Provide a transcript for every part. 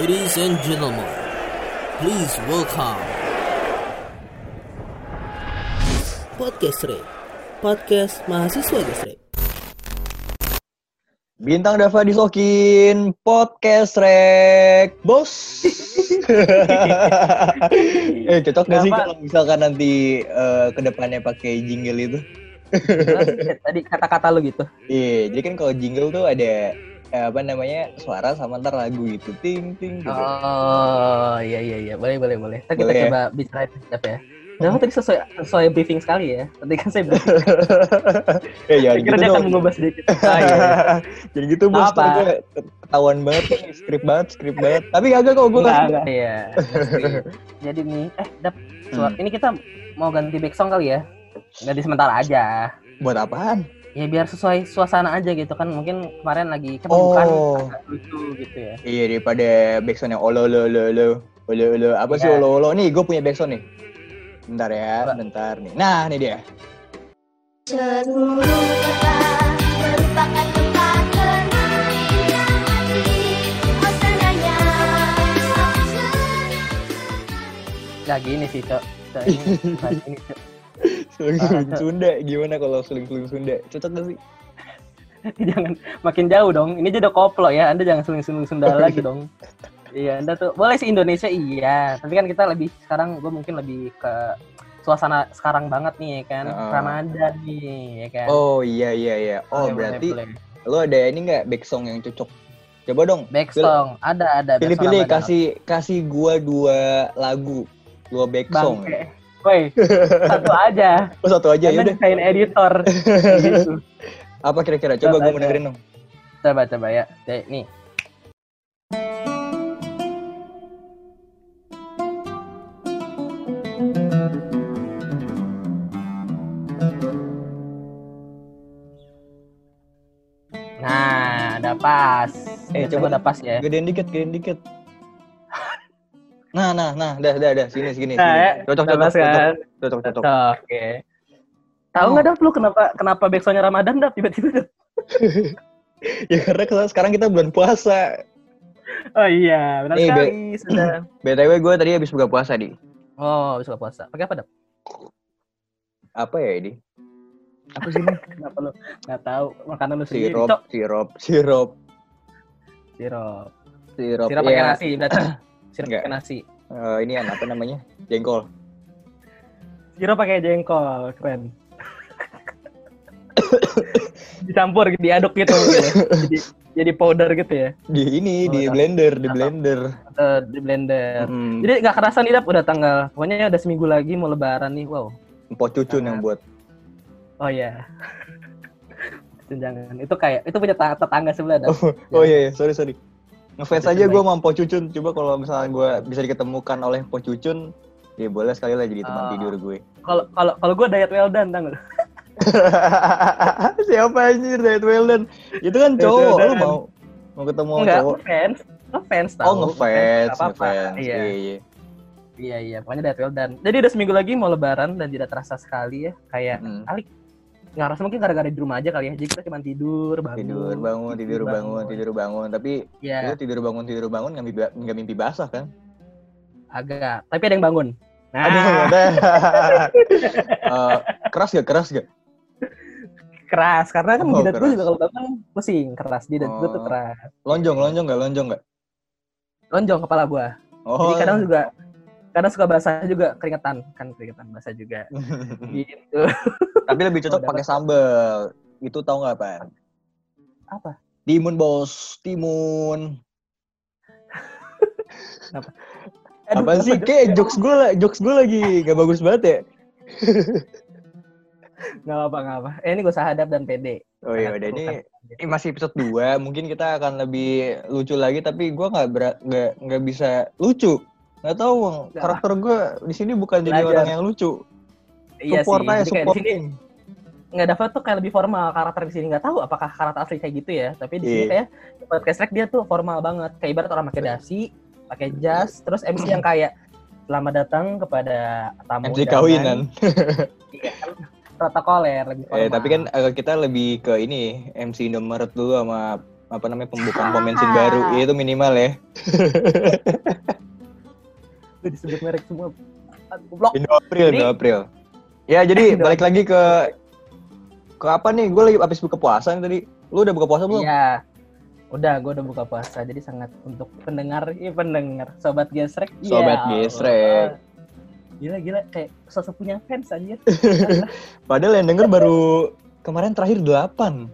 Ladies and gentlemen, please welcome Podcast Rek, podcast mahasiswa Gesrek. Bintang Dava disokin podcast rek bos. eh cocok gak sih kalau misalkan nanti eh, ke depannya pakai jingle itu? Tadi kata-kata lu gitu. Iya, jadi kan kalau jingle tuh ada eh, apa namanya suara sama ntar lagu gitu, ting ting gitu. Oh, iya iya iya, boleh boleh boleh. Ntar kita Boleh ya? coba bicara siap ya. Kenapa tadi sesuai sesuai briefing sekali ya? Tadi kan saya briefing. eh kira gitu dia akan mengubah sedikit. Ah, iya, iya. Jadi gitu bos, Apa? gue ketahuan banget skrip banget, skrip banget. Tapi kagak kok gue. Iya. Jadi nih, eh, dap, suara, Hmm. ini kita mau ganti back song kali ya? Ganti sementara aja. Buat apaan? Ya biar sesuai suasana aja gitu kan. Mungkin kemarin lagi kan Oh. lucu gitu ya. Iya daripada backsound yang olo lo lo lo olo olo apa sih Iya. olo olo nih gue punya backsound nih bentar ya bentar nih nah ini dia Seluruh kota merupakan tempat bermainnya hati senangnya senang Gak gini sih, Cok. Cok, ini, Cok. Suling Ah. Sunda gimana kalau suling Sunda cocok gak sih jangan makin jauh dong. Ini udah koplo ya. Anda jangan suling-suling Sunda lagi dong. Iya, Anda tuh boleh sih Indonesia iya, tapi kan kita lebih sekarang gue mungkin lebih ke suasana sekarang banget nih ya kan. Heeh. Ramadan nih ya kan. oh iya iya iya oh Boleh, berarti boleh, boleh. lo ada ini nggak backsong yang cocok coba dong back Pil- song ada ada back pilih song pilih Ramadan. kasih kasih gua dua lagu dua backsong Bangke. Woi, satu aja. oh satu aja ya udah desain editor. gitu. apa kira-kira coba Satu gue mau dengerin dong Coba coba ya. Oke, nih. Nah, udah pas. Eh, Coba coba. udah pas ya. gedein dikit gedein dikit nah nah nah dah dah dah sini sini Nah, sini ya. cocok cocok pas cocok kan? cocok cocok Oke. Tahu Oh. nggak Dap lu kenapa kenapa backsoundnya Ramadan Dap tiba-tiba ya karena sekarang kita bulan puasa. Oh iya, benar Nih, Be. sekali sudah. BTW gue tadi habis buka puasa di. Oh, bisa puasa. Pakai apa Dap? Apa ya ini? Apa sih ini? Kenapa lu nggak tahu makanan lu sendiri? Sirup, sirup, sirup, Sirup. sirup. Sirup pakai Iya. nasi berarti. Sirup Enggak. pakai nasi. Eh, ini yang apa namanya? Jengkol. Sirup pakai jengkol, keren. Dicampur, diaduk gitu. jadi jadi powder gitu ya. Di ini Oh, di tak- blender, di blender. Eh, di blender. Hmm. Jadi nggak kerasa nih Dap, udah tanggal. Pokoknya udah seminggu lagi mau lebaran nih. Wow. Empok cucun yang buat. Oh iya. Jangan. Itu kayak itu punya tetangga, sebelah Dap. Oh, oh iya, iya, sorry sorry. Ngefans aja gue sama Empok Cucun. Coba kalau misalnya gue bisa diketemukan oleh Empok Cucun, ya boleh sekali lah jadi teman Ah. tidur gue. Kalau kalau kalau gue diet well done, lu? Siapa anjir Diet Weldon? Itu kan cowok, lu mau mau ketemu Enggak, cowok? ngefans. Ngefans tau. Oh ngefans, ngefans. Iya. Iya, iya. Iya iya, pokoknya diet well done. Jadi udah seminggu lagi mau lebaran dan tidak terasa sekali ya. Kayak Hmm. Alik nggak rasa mungkin gara-gara di rumah aja kali ya. Jadi kita cuma tidur, bangun. Tidur bangun, tidur bangun, tidur bangun. Tapi Iya, itu tidur bangun, tidur bangun nggak mimpi, nggak mimpi basah kan? agak. Tapi ada yang bangun. Nah, Aduh, ada. Eh, keras gak? Keras gak? keras karena kan Oh, jidat gue juga kalau bangun pusing keras jidat gue tuh Oh. keras. Lonjong, lonjong gak? Lonjong gak? Lonjong kepala gue. Oh. Jadi kadang juga kadang suka basah juga keringetan kan keringetan basah juga gitu. Tapi lebih cocok Oh, pakai sambal. Itu tau nggak apa? Apa? Timun bos, timun. Aduh, Apa sih? Kayak jokes- gue, jokes gue lagi gak bagus banget ya. nggak apa nggak apa. Eh ini gue sahadap dan pede. Oh iya, udah ini ini masih episode 2, mungkin kita akan lebih lucu lagi tapi nggak berat nggak nggak bisa lucu. Nggak tahu Bang. Karakter gua di sini bukan jadi Belajar. orang yang lucu. Iya support sih. aja, support. sini nggak dapat tuh kayak lebih formal karakter di sini nggak tahu apakah karakter asli kayak gitu ya tapi di sini Iya. kayak podcast track dia tuh formal banget kayak ibarat orang pakai dasi pakai jas terus MC yang kayak selamat datang kepada tamu MC undangan." kawinan. Iya, kan protokoler lebih formal Eh, tapi kan eh, kita lebih ke ini MC Indomaret dulu sama apa namanya pembukaan pom bensin baru ya, itu minimal ya. Lu disebut merek semua. Goblok. Indo April, Indo April. Ya jadi Indo balik lagi ke ke apa nih? Gue lagi habis buka puasa nih tadi. Lu udah buka puasa belum? Iya. Udah, gue udah buka puasa. Jadi sangat untuk pendengar, iya pendengar, sobat gesrek. Ya Sobat Allah. gesrek. Gila gila kayak sosok punya fans anjir. Padahal yang denger baru kemarin terakhir 8.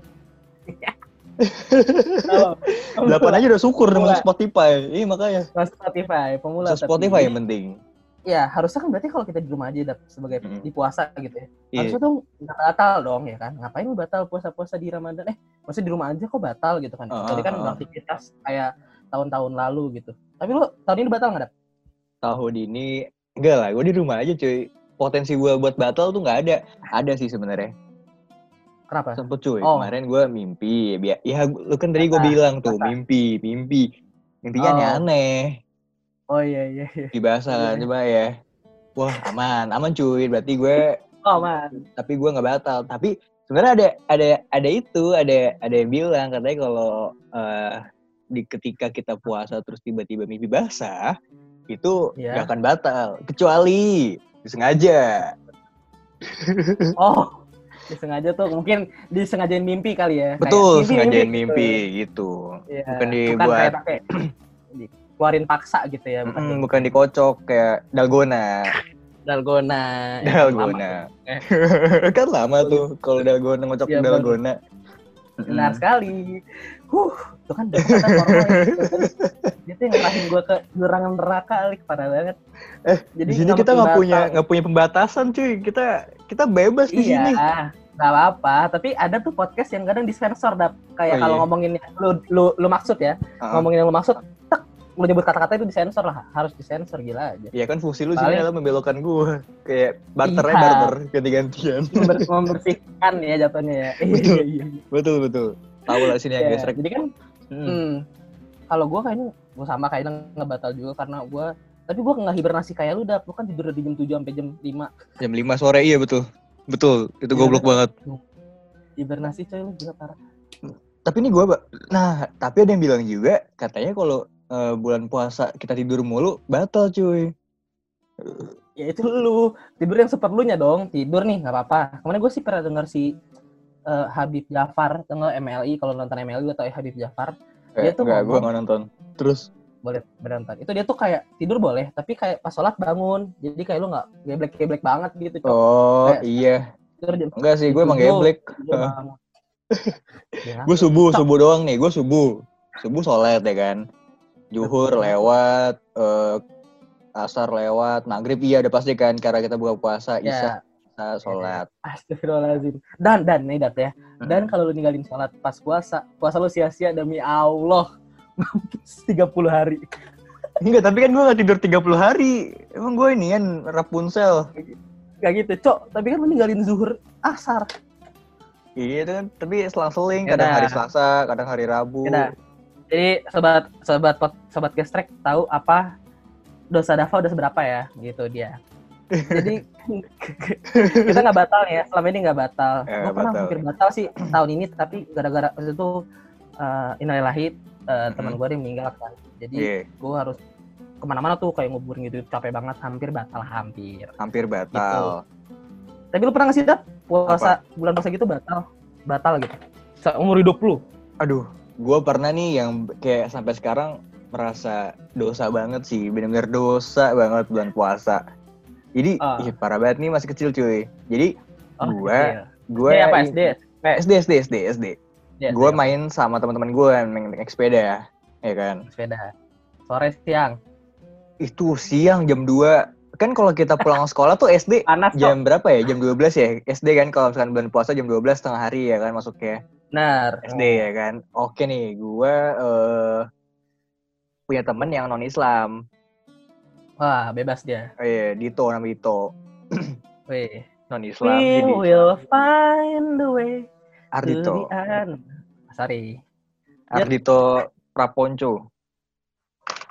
Halo. 8 aja udah syukur dengan. Spotify. Iya makanya. Mas Spotify, pemula. So, Spotify tapi- yang penting. Ya, harusnya kan berarti kalau kita di rumah aja sebagai Mm. di puasa gitu ya. Iya. Harusnya tuh nggak batal dong ya kan. Ngapain lu batal puasa-puasa di Ramadan? Eh, maksudnya di rumah aja kok batal gitu kan. Tadi kan ah. beraktivitas kayak tahun-tahun lalu gitu. Tapi lu tahun ini batal nggak Dap? Tahun ini enggak lah, gue di rumah aja cuy. Potensi gue buat batal tuh nggak ada. Ada sih sebenarnya. Kenapa? Sempet cuy. Oh. Kemarin gue mimpi. Ya, ya lu kan tadi gue bilang tuh mimpi, mimpi. Mimpinya Oh. aneh-aneh. Oh iya iya iya. Di bahasa kan Iya. coba ya. Wah aman, aman cuy. Berarti gue Oh man. tapi gue nggak batal tapi sebenarnya ada ada ada itu ada ada yang bilang katanya kalau eh, di ketika kita puasa terus tiba-tiba mimpi basah itu Iya. nggak akan batal kecuali disengaja Oh. Disengaja tuh mungkin disengajain mimpi kali ya. Kayak betul mimpi, sengajain gitu. mimpi gitu Iya. Bukan dibuat- kayak dikeluarin paksa gitu ya, bukan Mm, kayak bukan dikocok kayak dalgona dalgona. dalgona Eh. kan lama tuh kalau dalgona ngocok Iya, dalgona Benar Mm. sekali. Huh, itu kan udah kata. Dia tuh yang ngerahin gue ke jurang neraka, Alik. Parah banget. Eh, Jadi di sini kita nggak punya nggak punya pembatasan cuy kita kita bebas di Iya, sini nggak apa-apa. Tapi ada tuh podcast yang kadang disensor, Dap. Kayak Oh, kalau iya? ngomongin lu, lu, lu maksud ya. Ah. Ngomongin yang lu maksud, tek, lu nyebut kata-kata itu disensor lah. Harus disensor, gila aja. Iya kan fungsi lu Paling- sini adalah membelokkan gua kayak barternya Iya. barter ganti-gantian. Member- membersihkan ya jatuhnya ya. Betul. Iya, iya, iya. betul betul. Tahu lah sini Iya, gesrek. Jadi kan Hmm. Hmm. Kalau gue kayaknya gue sama kayaknya nggak batal juga karena gue tapi gue nggak hibernasi kayak lu dah lu kan tidur dari jam 7 sampai jam 5 Jam 5 sore iya betul. Betul, itu Iya, goblok betul. banget. hibernasi coy lu gila parah Tapi ini gua Ba- nah, tapi ada yang bilang juga katanya kalau eh, bulan puasa kita tidur mulu batal cuy. ya itu lu tidur yang seperlunya dong tidur nih nggak apa-apa kemarin gue sih pernah dengar si eh, Habib Jafar tengah MLI kalau nonton MLI atau Habib Jafar Dia Eh, tuh enggak, gua ngomong- nggak nonton. Terus boleh berantar itu dia tuh kayak tidur boleh tapi kayak pas sholat bangun jadi kayak lu nggak geblek geblek banget gitu Cok. oh Kayak- iya. tidur jam Enggak sih, gue emang geblek. Ya, Gue subuh, subuh doang nih. Gue subuh. Subuh sholat ya kan. Juhur lewat, eh, asar lewat, maghrib iya udah pasti kan karena kita buka puasa, ya isya kita sholat. Astagfirullahaladzim. Dan, dan, nih Dat ya. Dan kalau lu ninggalin sholat pas puasa, puasa lu sia-sia demi Allah. Mampus 30 hari. Enggak, tapi kan gue gak tidur 30 hari. Emang gue ini kan Rapunzel. Gak gitu, Cok. Tapi kan lu ninggalin zuhur asar. Iya itu kan, tapi selang-seling. Ya Kadang hari Selasa, kadang hari Rabu. Ya. Jadi sobat sobat pot- sobat gestrek tahu apa dosa Dava udah seberapa ya gitu dia. Jadi kita nggak batal ya, selama ini nggak batal. Ya, Gue pernah hampir batal sih tahun ini, tapi gara-gara waktu itu uh, innalillahi uh, teman Mhm. gue yang meninggal kan. Jadi Iya, gue harus ke mana-mana tuh kayak ngubur gitu capek banget hampir batal hampir hampir batal. tapi lu pernah nggak sih dat puasa bulan puasa gitu batal batal gitu seumur hidup lu Aduh, gue pernah nih yang kayak sampai sekarang merasa dosa banget sih. Bener-bener dosa banget bulan puasa. Jadi, Ah. ih, parah banget nih masih kecil cuy. Jadi, oh, Gua- iya. gue apa SD SD, SD, SD, SD. Ya, gue SD. main sama teman-teman gue yang naik, naik sepeda ya, ya kan. sepeda sore siang Itu siang jam 2. Kan kalau kita pulang sekolah tuh SD panas jam berapa ya? Jam 12 ya? SD kan kalau misalkan bulan puasa jam 12 setengah hari ya kan masuknya. benar SD ya kan. Oke nih, gue eh punya temen yang non Islam. wah bebas dia Oh iya, Dito nama Dito. Wih. Non Islam. we Jadi will find the way Ardito. end sorry Ardito Praponco.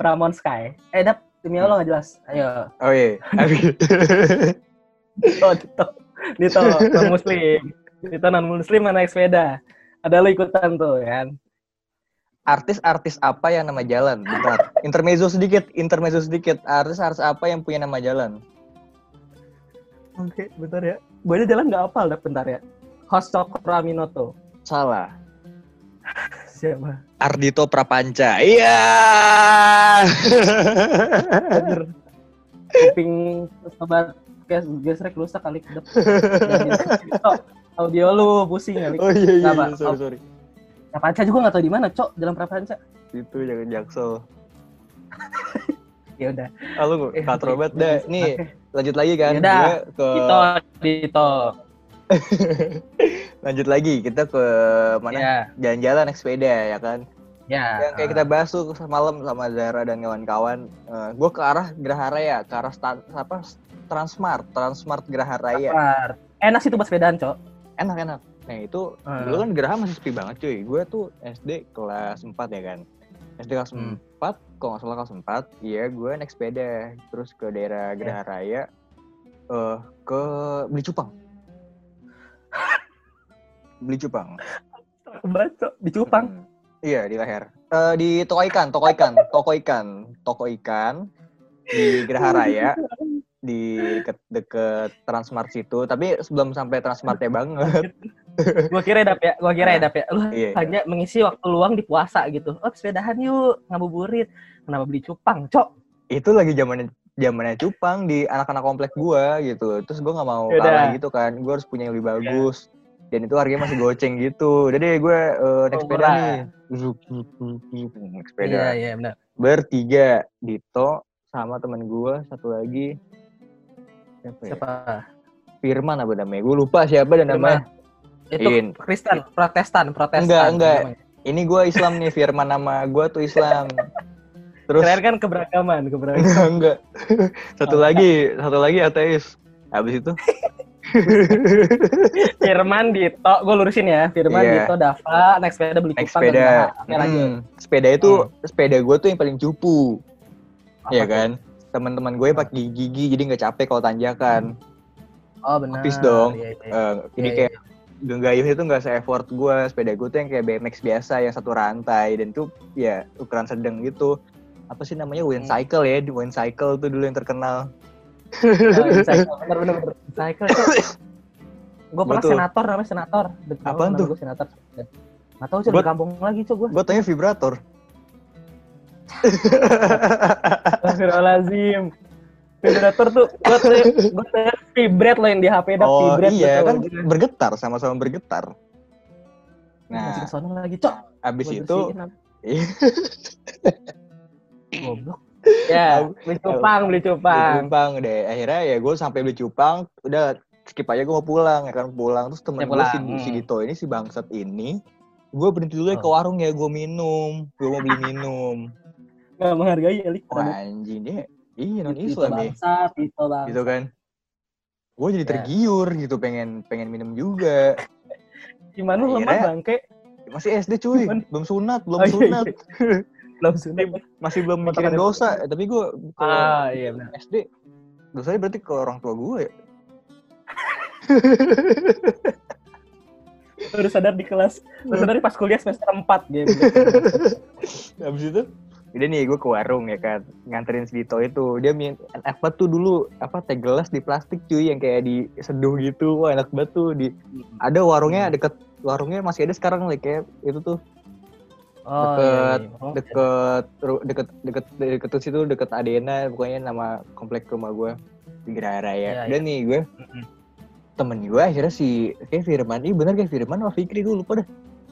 Pramon Sky eh dap demi Allah nggak jelas ayo Oh iya. Dito Dito Dito non muslim Dito non muslim mana naik sepeda ada lo ikutan tuh kan artis-artis apa yang nama jalan? Bentar. Intermezzo sedikit, intermezzo sedikit. Artis-artis apa yang punya nama jalan? Oke, bentar ya. Gue aja jalan nggak hafal dah, bentar ya. Host Cokro Aminoto. Salah. Siapa? Ardito Prapanca. Iya. Kuping sobat ges gesrek rusak kali kedep. Cok, audio lu pusing kali. oh iya iya, iya. sorry sorry. Prapanca juga nggak tahu di mana, Cok, jalan Prapanca. Itu jangan jaksel. Ya udah. Ah, lu Eh, katro banget dah. Nih, lanjut lagi kan. Yaudah. Gue ke Dito, Dito. lanjut lagi kita ke mana? Ya, Jalan-jalan naik sepeda ya kan. ya. yang kayak kita bahas tuh semalam sama Zara dan kawan-kawan gue ke arah Geraha Raya ke arah stan, apa Transmart Transmart Geraha Raya Kelar. Enak sih tuh buat sepedaan, Cok. enak enak nah itu Hmm. dulu kan Geraha masih sepi banget cuy gue tuh SD kelas 4 ya kan SD kelas Hmm. 4 kalau nggak salah kelas 4 iya gue naik sepeda terus ke daerah Geraha Raya eh ke beli cupang beli cupang Baca di Cupang. Hmm. Iya di leher. Eh, di toko ikan, toko ikan, toko ikan, toko ikan di Geraha Raya di deket, deket Transmart situ. Tapi sebelum sampai Transmartnya banget. Gua kira dap ya, gua kira ya Nah, dap ya. Lu iya. hanya mengisi waktu luang di puasa gitu. Oh, sepedahan yuk, ngabuburit. Kenapa beli cupang, Cok? Itu lagi zamannya zamannya cupang di anak-anak komplek gua gitu. Terus gua nggak mau Yaudah. kalah gitu kan. Gua harus punya yang lebih bagus. Dan itu harganya masih goceng gitu. Udah deh gue eh, naik Oh, sepeda murah. nih. Naik sepeda. Iya, iya benar. bertiga Dito sama temen gue satu lagi siapa ya? Siapa? Firman apa namanya gue lupa siapa dan namanya Itu In. Kristen, Protestan, Protestan. Enggak, enggak. namanya. ini gue Islam nih Firman nama gue tuh Islam terus Keren kan keberagaman, keberagaman. enggak enggak satu Oh, lagi satu lagi ateis habis itu Firman Dito, gue lurusin ya. Firman Iya. Dito, Dava, naik sepeda beli naik cupang sepeda dan Dava. Oke, lanjut. Hmm, sepeda itu sepeda gue tuh yang paling cupu ya tuh? kan teman-teman gue pakai gigi jadi nggak capek kalau tanjakan Oh, benar. Habis dong. Iya, iya. Eh, jadi Iya, kayak genggayuh itu nggak se-effort gue sepeda gue tuh yang kayak BMX biasa yang satu rantai dan tuh ya ukuran sedang gitu apa sih namanya wind Hmm. cycle ya wind cycle tuh dulu yang terkenal Oh, Incycle. bener bener bener. Incycle tuh. Gue pernah Betul. senator namanya senator. Deket Apaan tuh? Gua senator. Gak tau Gua- di kampung lagi cuy gue. gue tanya vibrator Astagfirullahaladzim. Vibrator tuh gue tuh gue tuh vibrat loh yang di HP dah oh vibrat iya kan bergetar sama-sama bergetar Masih nah ke sana lagi cok. abis Gua itu goblok. Ya, beli cupang, beli beli cupang. cupang deh akhirnya ya gue sampai beli cupang udah skip aja gue mau pulang ya kan pulang terus temen Ya, gue si, pulang, si hmm. Dito ini si bangsat ini gue berhenti dulu ya ke Oh. warung ya gue minum gue mau beli minum Gak menghargai Elik. Wah anjing dia iya non Itu Islam ya bangsa, itu bangsa. gitu kan gue jadi Ya. tergiur gitu pengen pengen minum juga Gimana lu lemah bangke? masih SD cuy Gimana? belum sunat belum Oh, iya, sunat Belum sunat. masih belum mikirin dosa Eh, tapi gue Ah, iya benar. SD dosanya berarti ke orang tua gue ya? Baru sadar di kelas, baru sadar pas kuliah semester 4 gitu. Habis itu? Udah nih gue ke warung ya kan. Nganterin si Dito itu. Dia min apa tuh dulu apa teh gelas di plastik cuy yang kayak diseduh gitu. Wah enak banget tuh. Di ada warungnya deket warungnya masih ada sekarang like kayak itu tuh Oh, Deket- iya, iya. Oh, deket ru- deket deket deket tuh situ deket Adena pokoknya nama komplek rumah gue di Geraya Raya Iya, dan nih gue Mm-mm. temen gue akhirnya si kayak Firman ini bener kayak Firman sama Fikri gue lupa dah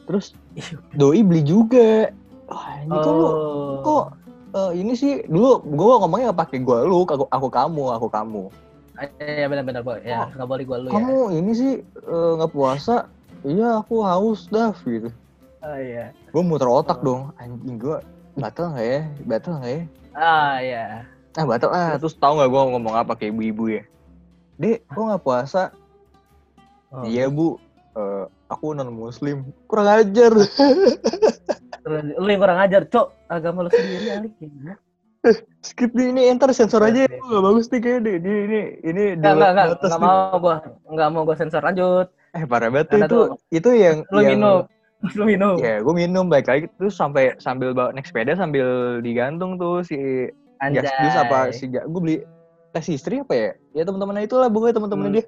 terus Iya. doi beli juga wah ini kok lu Oh. kok eh, ini sih dulu gue ngomongnya nggak pakai gue lu aku, aku kamu aku kamu Ah, Iya benar-benar boy. Ya, nggak boleh gua lu ya. kamu ini sih eh, nggak puasa iya aku haus dah gitu Oh iya. gue muter otak Oh. dong anjing gue batal nggak ya batal nggak ya Ah iya. ah batal ah terus tahu nggak gue ngomong apa kayak ibu-ibu ya dek kok nggak puasa Oh. iya bu Eh, aku non muslim kurang ajar lu yang kurang ajar, Cok. Agama lu sendiri alik ya. skip nih ini enter sensor aja Oke. nggak bagus nih kayaknya deh. ini ini ini di Enggak, enggak, enggak. atas Enggak nih. mau gua. Enggak mau gua sensor lanjut. eh parah banget itu tuh itu yang Lu yang minum. Terus lu minum. ya gue minum baik lagi terus sampai sambil bawa naik sepeda sambil digantung tuh si gas jus apa si gue beli tes istri apa ya ya teman-temannya itulah pokoknya teman-temannya Hmm. dia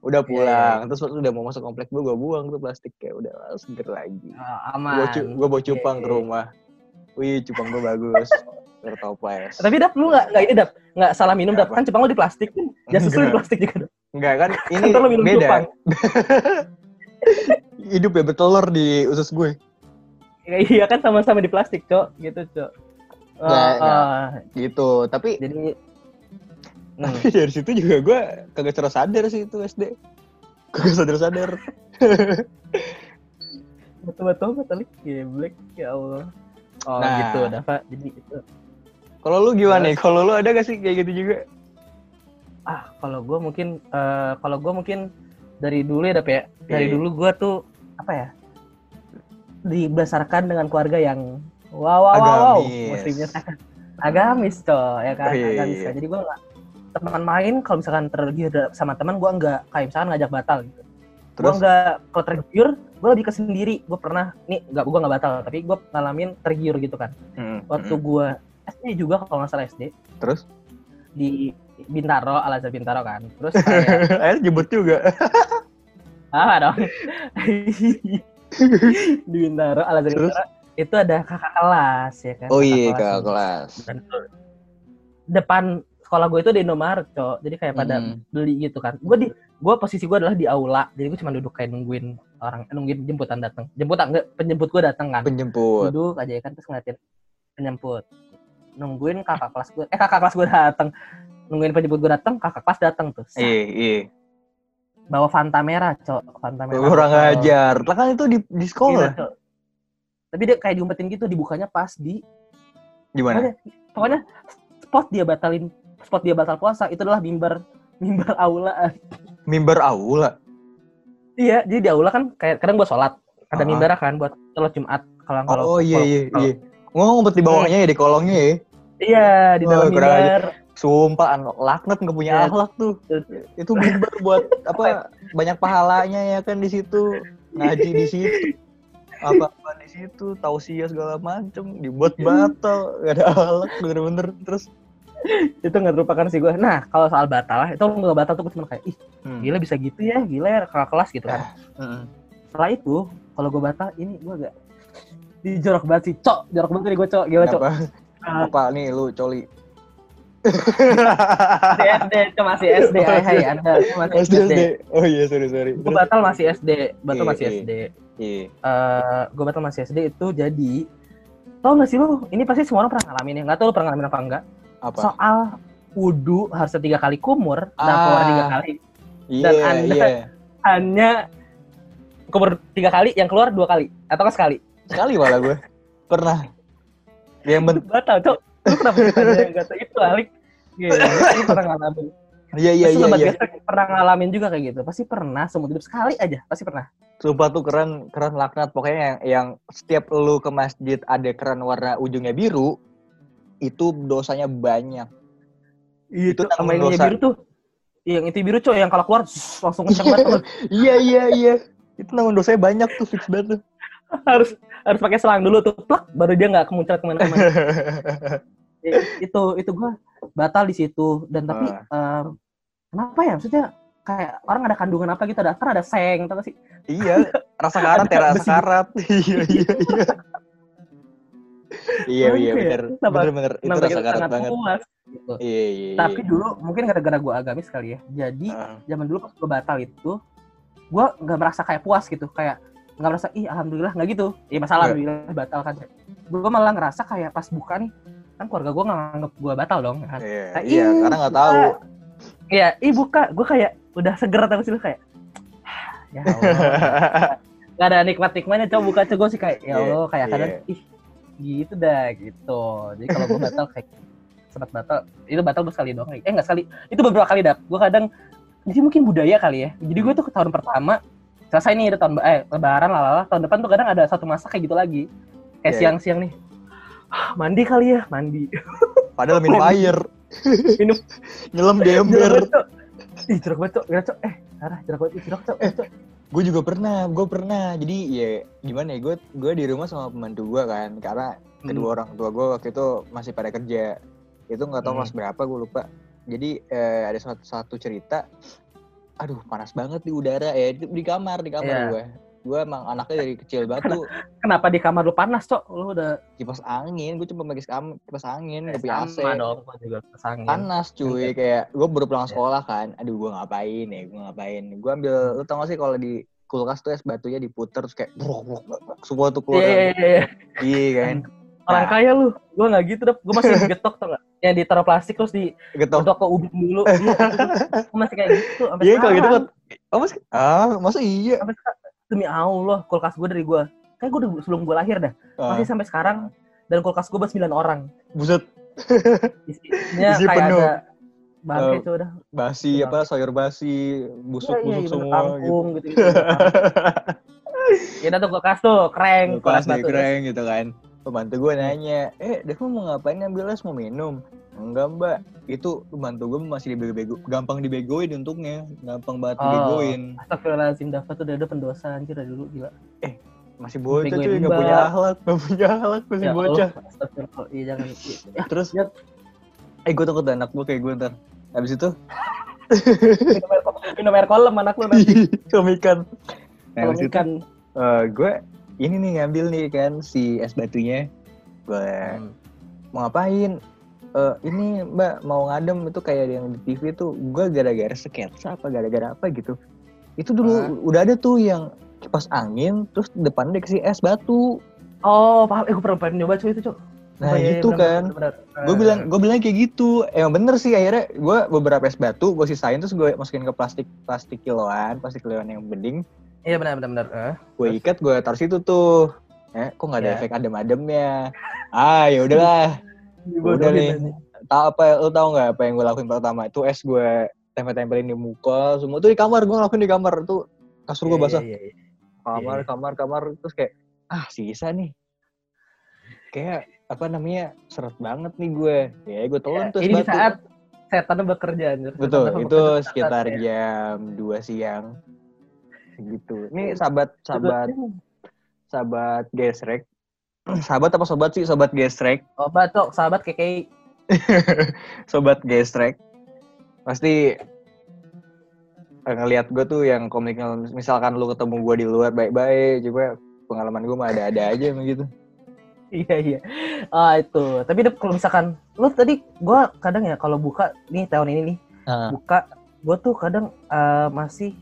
udah Iya, pulang terus waktu udah mau masuk komplek gue gue buang tuh plastik kayak udah ah, seger lagi gue aman. gue bawa cupang ke Oke. rumah wih cupang gue bagus bertoples Tapi dap lu nggak nggak ini dap nggak salah minum dap Apa? kan cupang lu di plastik kan. Jas lu di plastik juga dap. enggak kan ini beda. Hidup ya bertelur di usus gue Ya, iya kan sama-sama di plastik cok gitu cok. Oh, Nggak, nggak. oh. gitu tapi Jadi hmm. tapi dari situ juga gue kagak cerah sadar sih itu SD kagak sadar sadar betul-betul betul geblek ya Allah. Oh Nah. gitu Dava. Jadi itu. kalau lu gimana nih kalau lu ada gak sih kayak gitu juga Ah kalau gue mungkin eh, kalau gue mungkin dari dulu ya dap ya. Dari Iya. dulu gue tuh apa ya? Dibesarkan dengan keluarga yang wow wow wow, wow. Agamis. Muslimnya agamis cok ya kan Oh, iya, agamis iya. kan. Jadi gue nggak teman main kalau misalkan tergiur sama teman gue nggak kayak misalkan ngajak batal gitu. Gue nggak kalau tergiur gue lebih ke sendiri. Gue pernah nih nggak gue nggak batal tapi gue ngalamin tergiur gitu kan. Hmm, Waktu hmm. gue SD juga kalau nggak salah SD terus di Bintaro, Al Azhar Bintaro kan. Terus kayak akhirnya jemput juga apa dong? di Bintaro, Al Azhar Terus? Bintaro itu ada kakak kelas ya kan. oh iya kakak kakak kelas depan sekolah gue itu di Indomaret, Cok. Jadi kayak pada Hmm. beli gitu kan. Gue di gue posisi gue adalah di aula. Jadi gue cuma duduk kayak nungguin orang eh, nungguin jemputan datang. Jemputan enggak penjemput gue datang kan. penjemput Duduk aja ya kan terus ngeliatin penjemput. Nungguin kakak kelas gue. Eh kakak kelas gue datang. Nungguin penjemput gue datang, kakak kelas datang tuh. Iya iya Bawa Fanta merah, Cok. Fanta merah. orang botol. ajar lah kan itu di di Iya, sekolah Cok. Tapi dia kayak diumpetin gitu, dibukanya pas di gimana pokoknya, pokoknya spot dia batalin spot dia batal puasa itu adalah mimbar mimbar aula. mimbar aula Iya, jadi di aula kan kayak kadang gua sholat ada Ah. mimbar kan buat sholat Jumat kalau kalau oh iya iya iya ngomong ngumpet di bawahnya ya di kolongnya ya Iya, di dalam kurang aja. mimbar. Sumpah laknat nggak punya Iya. akhlak tuh itu mimbar buat apa banyak pahalanya ya kan di situ ngaji di situ apa apa di situ tausiah segala macem dibuat batal gak ada akhlak bener-bener terus Itu nggak terlupakan sih gua. Nah, kalau soal batal itu nggak batal tuh gua cuma kayak ih, hmm. gila bisa gitu ya, gila ya kakak kelas gitu kan. Mm-mm. Setelah itu, kalau gua batal ini gua agak dijorok banget sih, cok, jorok banget nih gua cok, gila cok. Kenapa? Ah. apa nih lu coli SD, cok masih SD, hai hai anda cok masih SD SD. SD oh iya sorry sorry Gue batal masih SD, batal Iya, masih iya. SD. iya Eh, gue batal masih SD itu jadi tau gak sih lu? Ini pasti semua orang pernah ngalamin ya. Nggak tahu lu pernah ngalamin apa enggak? apa Soal wudhu harus tiga kali kumur dan Ah. keluar tiga kali. iya dan Anda- iya Hanya kumur tiga kali, yang keluar dua kali atau sekali? sekali malah gue pernah yang ben Batal, cok. Lu kenapa ditanya yang kata itu, Alik? Gila, lu pernah ngalamin. iya iya iya sobat iya pernah ngalamin juga kayak gitu. Pasti pernah, seumur hidup sekali aja. Pasti pernah. Sumpah tuh keren keren laknat pokoknya yang, yang setiap lu ke masjid ada keran warna ujungnya biru itu dosanya banyak. Itu tanggung sama yang dosa. biru tuh. Iya, Yang itu biru cok, yang kalau keluar langsung kencang banget iya iya iya. Itu nanggung dosanya banyak tuh fix banget tuh. harus harus pakai selang dulu tuh plak baru dia nggak kemuncrat ke mana-mana itu itu gua batal di situ dan tapi Ah. em, kenapa ya maksudnya kayak orang ada kandungan apa gitu ada kan ada seng tau gak sih iya, rasa karat ya rasa Besi. karat. iya iya iya. iya iya ya? Kenapa- bener bener itu rasa karat banget. puas gitu. Iya iya. iya. tapi dulu mungkin gara-gara gua agamis kali ya jadi Ah. zaman dulu pas gua batal itu gua nggak merasa kayak puas gitu kayak nggak merasa ih alhamdulillah nggak gitu iya masalah Nggak. alhamdulillah batal kan gua malah ngerasa kayak pas buka nih kan keluarga gua nggak nganggep gua batal dong kan Iya, Nah, iya, karena nggak tahu. Iya, ih buka, gue kayak udah seger tau sih lu kayak, ya Allah, gak ada nikmat-nikmatnya coba buka coba sih kayak, ya Iya, Allah, kayak iya. kadang, ih gitu dah gitu. Jadi kalau gue batal kayak sempat batal, itu batal gue sekali doang, eh nggak sekali, itu beberapa kali dah. Gue kadang, jadi mungkin budaya kali ya. Jadi gue tuh ke tahun pertama selesai nih udah tahun eh lebaran lalala tahun depan tuh kadang ada satu masa kayak gitu lagi kayak Iya. siang-siang nih "Ah, mandi kali ya mandi Padahal minum air. Minum. Nyelam di ember. Ih, jeruk banget, Cok. Cok. Eh, Sarah, jeruk banget. Jeruk, Cok. Eh, Cok. gue juga pernah gue pernah jadi ya gimana ya gue gue di rumah sama pembantu gue kan karena kedua orang tua gue waktu itu masih pada kerja itu nggak tahu Hmm. kelas berapa gue lupa jadi eh, ada satu, satu cerita aduh panas banget di udara ya. Di, di kamar di kamar Iya. gue gue emang anaknya dari kecil batu Kenapa di kamar lu panas, Cok? Lu udah kipas angin gue cuma pakai kipas angin gak punya AC dong, juga kesangin. panas cuy. kayak gue baru pulang sekolah kan. Aduh gue ngapain ya gue ngapain. Gue ambil lu tau gak sih kalau di kulkas tuh es batunya diputer terus kayak brok, brok, brok, semua tuh keluar Iya, iya, iya, iya. iya kan Orang Nah. kaya lu. Gua nggak gitu, Dap. Gua masih getok tau nggak? Yang ditaruh plastik terus di getok ke ubin dulu. Iya, gua masih kayak gitu sampai iya kalau gitu oh mas ah masa iya Sampai. Demi Allah, kulkas gua dari gua. Kayak gua udah sebelum gua lahir dah. Ah, Masih sampai sekarang dan kulkas gua buat 9 orang. buset Isinya Isi kayak penuh. ada bangke Oh. coy udah. basi Iya. apa sayur basi busuk busuk iya, semua gitu kangkung gitu. gitu. Ya udah tuh kulkas tuh, keren. Kulkas Kulkas batu. keren gitu kan pembantu gue nanya eh Dev mau ngapain ngambil es mau minum enggak mbak itu pembantu gue masih dibego gampang dibegoin untungnya gampang banget Oh. dibegoin Astagfirullahaladzim, Dafa tuh udah ada pendosa anjir dari dulu gila. masih bocah cuy nggak mbak. punya akhlak nggak punya akhlak masih Ya bocah Astagfirullah. Iya jangan. Ya, terus Ya. eh gue takut anak gue kayak gue ntar habis itu minum air, kolam anak lu nanti. komikan nah, Kalau habis itu ikan. eh, gue ini nih ngambil nih kan si es batunya. Gue Hmm. mau ngapain? Eh, ini mbak mau ngadem. Itu kayak yang di TV tuh gue gara-gara sketsa apa gara-gara apa gitu. Itu dulu Ah. udah ada tuh yang kipas angin terus depannya dikasih es batu. Oh, paham. Eh, gue pernah pengen nyoba cuy itu, Cok. nah iya, iya, gitu benar, kan. gue bilang gue bilang kayak gitu. Emang bener sih akhirnya gue beberapa es batu gue sisain terus gue masukin ke plastik plastik kiloan plastik kiloan yang bening Iya benar benar benar. Eh. gue ikat gue taruh situ tuh eh kok nggak ada Iya. efek adem-ademnya ah ya udahlah Udah nih. tahu apa lu tahu nggak apa yang gue lakuin pertama itu es gue tempel-tempelin di muka semua tuh di kamar gue ngelakuin di kamar tuh kasur gue basah Iya, iya, iya. kamar iya. kamar kamar terus kayak ah sisa nih kayak apa namanya seret banget nih gue ya gue telan tuh es Ini batu. saat setan bekerja anjir. Betul itu sekitar ya. jam 2 siang gitu ini sahabat sahabat sahabat gesrek sahabat apa sobat sih sobat gesrek Obat, Cok. Sahabat KKI. sobat gestrek pasti eh, ngelihat gue tuh yang komik misalkan lu ketemu gue di luar baik-baik coba pengalaman gue mah ada-ada aja gitu Iya iya. Ah itu. Tapi Dep, kalau misalkan lu tadi gua kadang ya kalau buka nih tahun ini nih Ah. buka gua tuh kadang eh, masih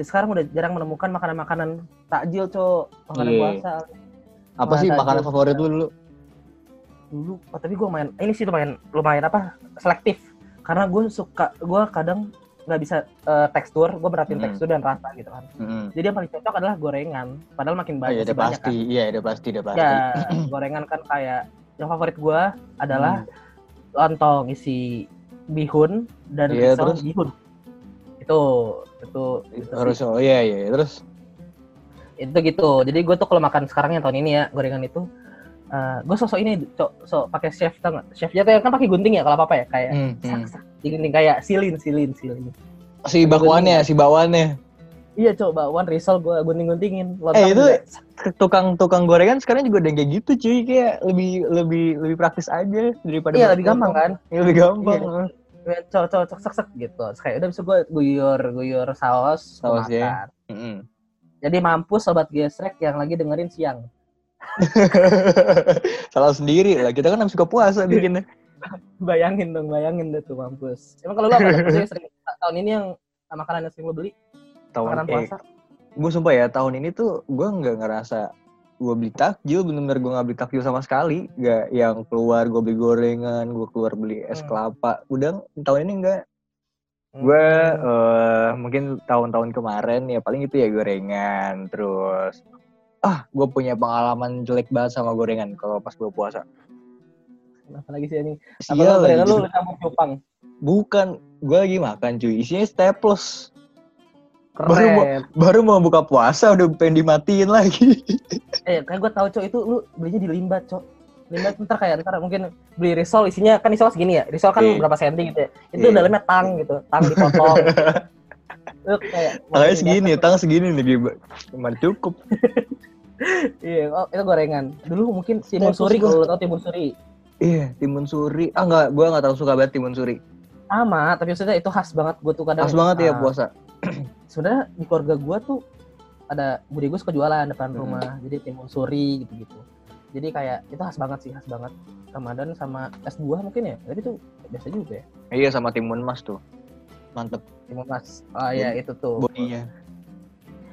sekarang udah jarang menemukan makanan-makanan takjil cok. Makanan Iya. puasa. Apa sih takjil. makanan favorit lu dulu? Dulu oh, tapi gua main ini sih lumayan lumayan apa selektif. Karena gue suka gua kadang nggak bisa eh, tekstur gue merhatiin Hmm. tekstur dan rasa gitu kan. Mm-mm. jadi yang paling cocok adalah gorengan. Padahal makin Oh, banyak iya, masih udah pasti. iya udah pasti udah kan pasti. Ya gorengan kan kayak yang favorit gua adalah lontong isi bihun dan Iya, risol terus? bihun itu itu itu, harus oh iya iya terus? Itu gitu. Jadi gue tuh kalau makan sekarang yang tahun ini ya gorengan itu gue sosok ini cok sok pakai chef tau nggak? Chefnya tuh kan pakai gunting ya kalau apa apa ya kayak Hmm, sak hmm. sak digunting kayak silin silin silin. Si bakwannya si bawannya iya cok bakwan risol gue gunting guntingin Eh, itu- tukang tukang gorengan sekarang juga udah kayak gitu cuy. Kayak lebih lebih lebih praktis aja daripada iya lebih gampang kan? Iya, lebih gampang Iya. Cok cok cok sek sek gitu Terus kayak udah bisa gue guyur guyur saus Saus ya. Jadi mampus sobat gesrek yang lagi dengerin siang. salah sendiri lah kita kan habis buka puasa bikinnya Bayangin dong, bayangin deh tuh mampus. Emang kalau lu apa? Sering, tahun ini yang makanan yang sering lu beli? tahun Makanan eh, puasa? gue sumpah ya tahun ini tuh gue nggak ngerasa gue beli takjil bener-bener gue nggak beli takjil sama sekali nggak yang keluar gue beli gorengan gue keluar beli es Hmm. kelapa udah tahun ini enggak gue Hmm. eh, mungkin tahun-tahun kemarin ya paling itu ya gorengan terus ah gue punya pengalaman jelek banget sama gorengan kalau pas gue puasa Apa lagi sih ini? Apa lagi gorengan lu lu campur cupang? bukan gue lagi makan cuy isinya staples Baru mau- Keren. baru mau buka puasa udah pengen dimatiin lagi Eh, kayak gue tahu cok itu lu belinya di limbat cok. Limbat ntar kayak ntar mungkin beli risol isinya kan risol segini ya. Risol kan Iya. berapa senti gitu ya. Itu Iya. dalamnya tang gitu, tang dipotong. Lu kayak segini, tangan segini nih Giba. Cuman cukup. Iya, oh, itu gorengan. Dulu mungkin timun Terus suri gua- kalau lu tau timun suri. Iya, timun suri. Ah enggak, gua enggak terlalu suka banget timun suri. Sama, tapi maksudnya itu khas banget gue tuh kadang. Pas banget ya ah, puasa. Sebenarnya di keluarga gue tuh ada budi gue suka jualan depan Hmm. rumah. Jadi timun suri gitu-gitu. Jadi kayak itu khas banget sih, khas banget. Ramadan sama es buah mungkin ya. Tapi itu biasa juga ya. Iya sama timun mas tuh. Mantep Timun mas. Oh iya itu tuh. bodinya.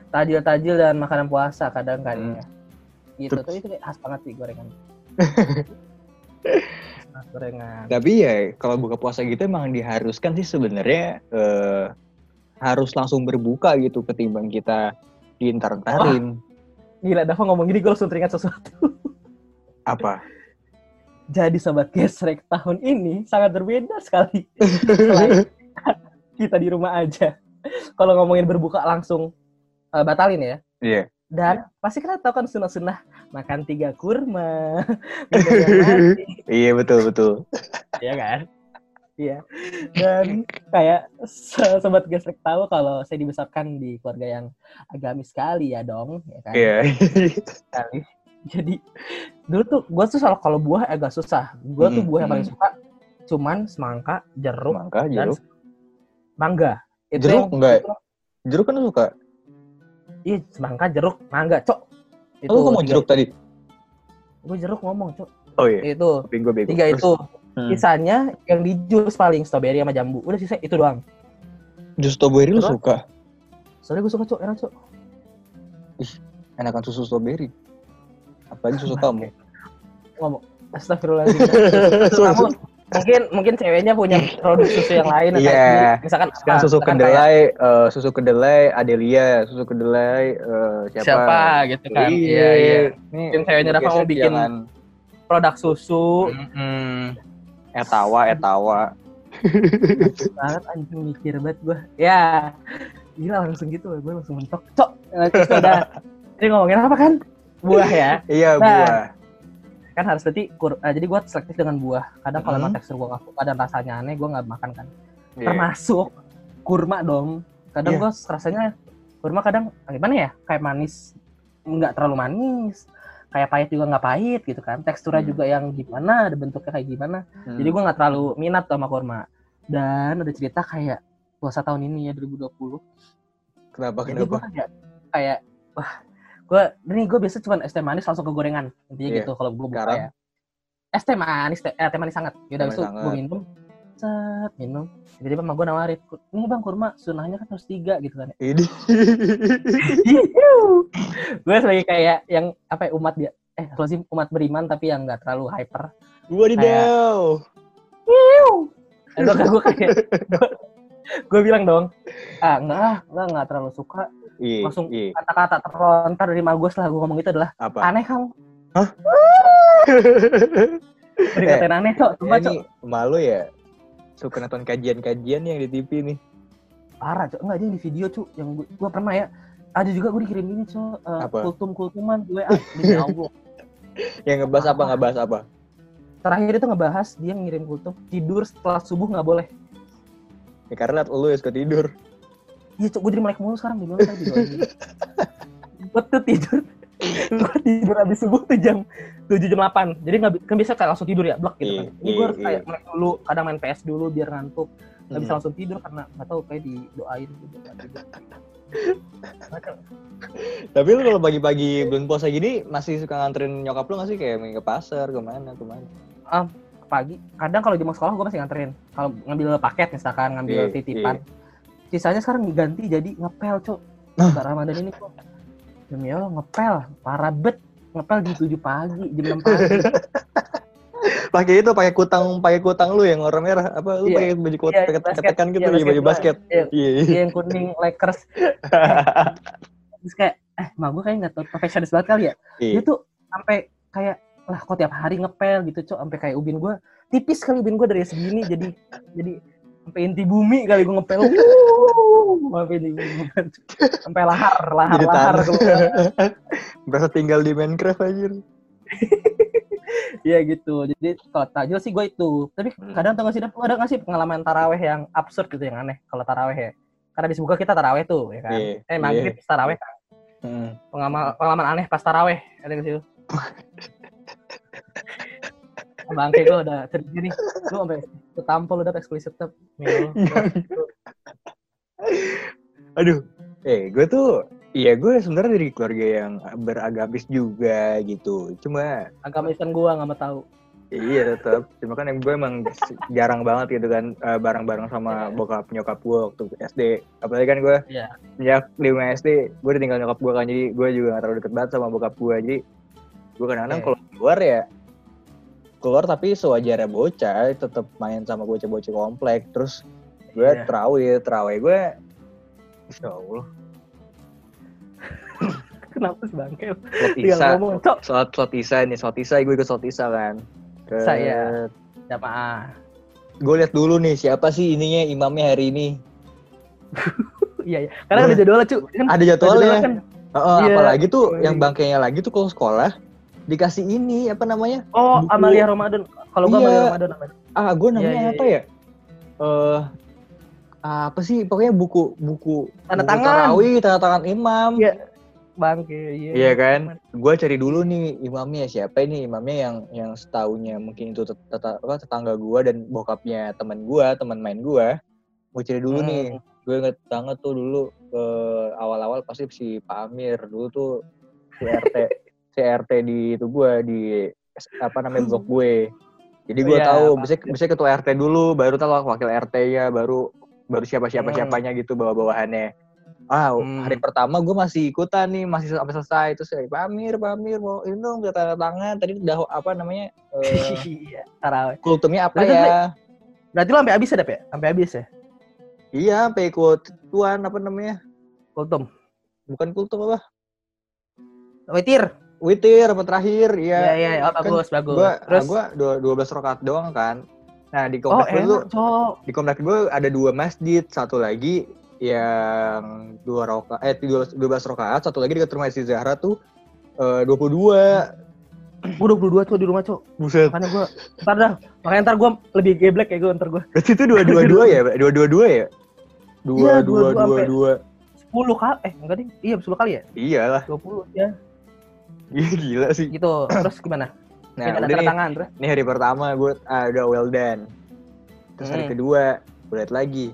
Tajil-tajil dan makanan puasa kadang kan Hmm. ya. Gitu. Terus- Tapi itu khas banget sih gorengan. gorengan. Tapi ya kalau buka puasa gitu emang diharuskan sih sebenarnya eh, harus langsung berbuka gitu ketimbang kita diintar-intarin. Gila, Dava ngomong gini gue langsung teringat sesuatu. Apa? Jadi sobat gesrek tahun ini sangat berbeda sekali. Selain kita di rumah aja. Kalau ngomongin berbuka langsung eh, batalin ya. Iya. Dan pasti kita tahu kan sunah-sunah makan tiga kurma, Iya betul betul. ya kan? Iya. Dan kayak so- sobat gesrek tahu kalau saya dibesarkan di keluarga yang agamis sekali ya dong, ya kan? Iya. sekali. Jadi dulu tuh gue tuh soal kalau buah agak susah. Gue tuh Mm, buah yang paling mm. suka cuman semangka, jeruk, dan jeruk. mangga. Itu Jeruk yang- enggak? itu- Jeruk kan suka. Iya, semangka, jeruk, mangga, cok. Oh, lu ngomong jeruk tadi. Gue jeruk ngomong, cok. Oh iya. Itu Bingo bingo. tiga itu. Hmm. Sisanya yang di jus paling strawberry sama jambu. Udah sisa itu doang. Jus strawberry lu suka? Soalnya gue suka, cok, enak, cok. Enakan susu strawberry. Apalagi susu kamu. Ngomong. Astagfirullahaladzim. Susu kamu mungkin mungkin ceweknya punya produk susu yang lain Iya. kayak- misalkan Kan apa, susu misalkan kayak kedelai, eh, susu kedelai Adelia, susu kedelai eh, siapa? siapa gitu kan Iya, iya. Nih, Mungkin ceweknya Rafa mau bikin jangan. produk susu Mm-mm. Etawa, etawa. banget anjing mikir banget gue ya gila langsung gitu gue langsung mentok cok terus udah jadi ngomongin apa kan buah ya Iya, Nah, buah. kan harus berarti kur- eh, jadi gue selektif dengan buah kadang kalau Mhm. emang tekstur gue gak suka dan rasanya aneh gue nggak makan kan Iya. termasuk kurma dong kadang Iya. gue rasanya kurma kadang ah, gimana ya kayak manis nggak terlalu manis kayak pahit juga nggak pahit gitu kan teksturnya Hmm. juga yang gimana ada bentuknya kayak gimana Hmm. Jadi gue nggak terlalu minat sama kurma. Dan ada cerita kayak puasa tahun ini ya 2020. kenapa Jadi kenapa? kayak kayak wah gue ini gue biasa cuma es teh manis langsung ke gorengan intinya Iya. gitu kalau gue buka Garam? ya. Es teh manis, teh, eh, teh manis sangat. Yaudah itu gue minum, set minum. Tiba-tiba emang gue nawarin, ini bang kurma sunahnya kan harus tiga gitu kan. Ini. gue sebagai kayak yang apa ya, umat dia eh lazim umat beriman tapi yang nggak terlalu hyper. Wadidaw. Gue gue kayak gue bilang dong, ah enggak ah, enggak enggak terlalu suka Iya, Langsung iya. kata-kata terlontar dari mak gue setelah gue ngomong itu adalah Apa? aneh kamu Hah? dikatain aneh cok coba Ya, cok malu ya. Suka nonton kajian-kajian yang di TV nih. parah cok enggak dia di video cok yang gue, gue pernah ya ada juga gue dikirim ini cok eh, Apa? kultum kultuman gue ah, Allah Yang ngebahas apa? Ngebahas apa? terakhir itu ngebahas dia ngirim kultum tidur setelah subuh nggak boleh Ya karena lu ya suka tidur. iya cok gue jadi melek mulu sekarang di mana tadi gue tuh tidur gue tidur habis subuh tuh jam tujuh jam delapan. Jadi nggak kan bisa kayak langsung tidur ya blok gitu kan. Iya, ini gue harus iya, kayak melek dulu kadang main PS dulu biar ngantuk. Nggak bisa langsung tidur karena nggak tahu kayak didoain gitu. Tapi lu kalau pagi-pagi bulan puasa gini masih suka nganterin nyokap lu gak sih? Kayak main ke pasar ke mana ke mana? pagi. Kadang kalau jam sekolah gue masih nganterin. Kalau ngambil paket misalkan ngambil Iya, titipan. sisanya sekarang diganti jadi ngepel cok. Nah. Ramadan ini kok demi Allah ngepel parah bet ngepel di 7 pagi jam 6 pagi Pakai itu pakai kutang pakai kutang lu yang warna merah apa lu Iya. pakai baju kot Iya, pakai basket. tekan gitu iya, baju basket. Iya. Iya. Dia yang kuning Lakers terus kayak eh mak gue kayak nggak tahu profesionalis banget kali ya Iya. dia tuh sampai kayak lah kok tiap hari ngepel gitu cok sampai kayak ubin gue tipis kali ubin gue dari segini jadi jadi sampai inti bumi kali gue ngepel sampai inti bumi sampai lahar lahar Jadi lahar. Berasa tinggal di Minecraft aja. Iya gitu jadi kalau takjil sih gue itu tapi Hmm. kadang tau gak sih ada gak sih pengalaman taraweh yang absurd gitu yang aneh kalau taraweh ya karena habis buka kita taraweh tuh ya kan. Iya, Eh maghrib taraweh kan. Hmm. Pengalaman, pengalaman aneh pas taraweh ada ke situ. Bangke gue udah cerita nih. Lu sampai ketampol udah eksplisit tetap. Aduh, eh gue tuh, iya gue sebenarnya dari keluarga yang beragamis juga gitu. Cuma Agama Islam gua nggak mau tahu. iya tetap. Cuma kan gue emang jarang banget gitu kan eh, bareng-bareng sama bokap nyokap gue waktu SD. Apalagi kan gue Iya. sejak lima SD gue udah tinggal nyokap gue kan jadi gue juga gak terlalu deket banget sama bokap gue jadi gue kadang-kadang Oke. kalau keluar ya keluar tapi sewajarnya bocah tetap main sama bocah-bocah komplek terus gue Iya. terawih terawih gue Insya Allah Kenapa sih bangke? ngomong, cok. sholat sholat isya nih sholat isya gue ikut sholat isya kan ke Saya. Jamaah. gue lihat dulu nih siapa sih ininya imamnya hari ini Iya, iya. Karena ada jadwalnya, cu. Kan ada jadwalnya kan. Heeh, Iya. apalagi tuh Iya. yang bangkainya lagi tuh kalau sekolah dikasih ini apa namanya Oh, Buku. Amalia Ramadan. Kalau gua Iya. Amalia Ramadan namanya. ah gue namanya Iya, iya, apa ya eh apa sih pokoknya buku buku Tanda buku tangan. tarawih tanda tangan imam Iya. Bangke, iya. Iya kan gue cari dulu nih imamnya siapa ini imamnya yang yang setahunya mungkin itu tet- tet- apa, tetangga gue dan bokapnya teman gue teman main gue gue cari dulu Hmm. nih gue inget banget tuh dulu ke awal-awal pasti si Pak Amir dulu tuh si RT si RT di itu gue di apa namanya blok gue jadi gue Iya, tahu bisa bisa ketua RT dulu baru tahu wakil RT-nya baru baru siapa siapa Hmm. siapanya gitu bawa bawahannya ah Hmm. hari pertama gue masih ikutan nih masih sampai selesai terus kayak Pak Amir Pak Amir mau ini dong udah tanda tangan tadi udah apa namanya tarawih. kultumnya apa Berarti ya Berarti lo sampai habis ya, Dap ya? Sampai habis ya? iya sampai ikut tuan apa namanya Kultum. bukan kultum apa Witir. Witir apa terakhir? Iya, ya iya, oh, kan bagus, bagus. gua Terus? gua dua dua belas rakaat doang kan. Nah di Oh, komplek gue tuh di komplek gue ada dua masjid. Satu lagi yang dua rokaat eh dua belas rakaat. Satu lagi dekat rumah si Zahra tuh eh, dua puluh dua. Gua 22 tuh di rumah, Cok. buset. Makanya gua ntar dah. Makanya ntar gua lebih geblek kayak gua ntar gua. berarti itu dua dua dua ya? Dua dua dua ya? Dua Iya, dua dua sampai- dua 10 kali. Eh enggak deh. Iya, 10 kali ya? iyalah. 20 ya. Gila, gila sih. Gitu. Terus gimana? nah udah nih. tangan terus. ini hari pertama gue ah, udah well done. Terus hari Hmm. kedua gue liat lagi.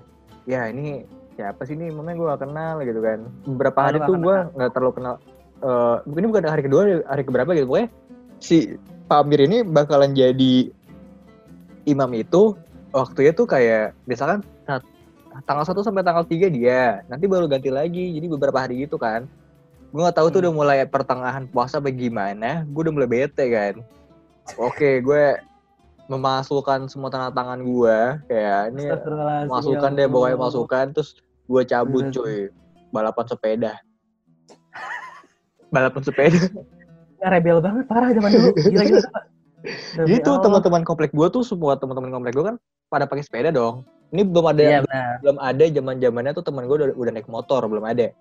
Ya ini siapa sih ini mamanya gue gak kenal gitu kan. Beberapa hari gak tuh gue nggak terlalu kenal mungkin ini bukan hari kedua hari keberapa gitu. Pokoknya si Pak Amir ini bakalan jadi imam itu waktunya tuh kayak misalkan tanggal 1 sampai tanggal 3 dia. Nanti baru ganti lagi. Jadi beberapa hari gitu kan gue nggak tahu tuh Hmm. udah mulai pertengahan puasa bagaimana gue udah mulai bete kan oke gue memasukkan semua tanda tangan gue kayak ini masukan ya deh pokoknya Allah. masukan terus gue cabut cuy balapan sepeda balapan sepeda Ya, rebel banget parah zaman dulu. Gila gila. Gitu teman-teman komplek gue tuh semua teman-teman komplek gue kan pada pakai sepeda dong ini belum ada Iya benar. belum ada zaman zamannya tuh teman gue udah, udah naik motor belum ada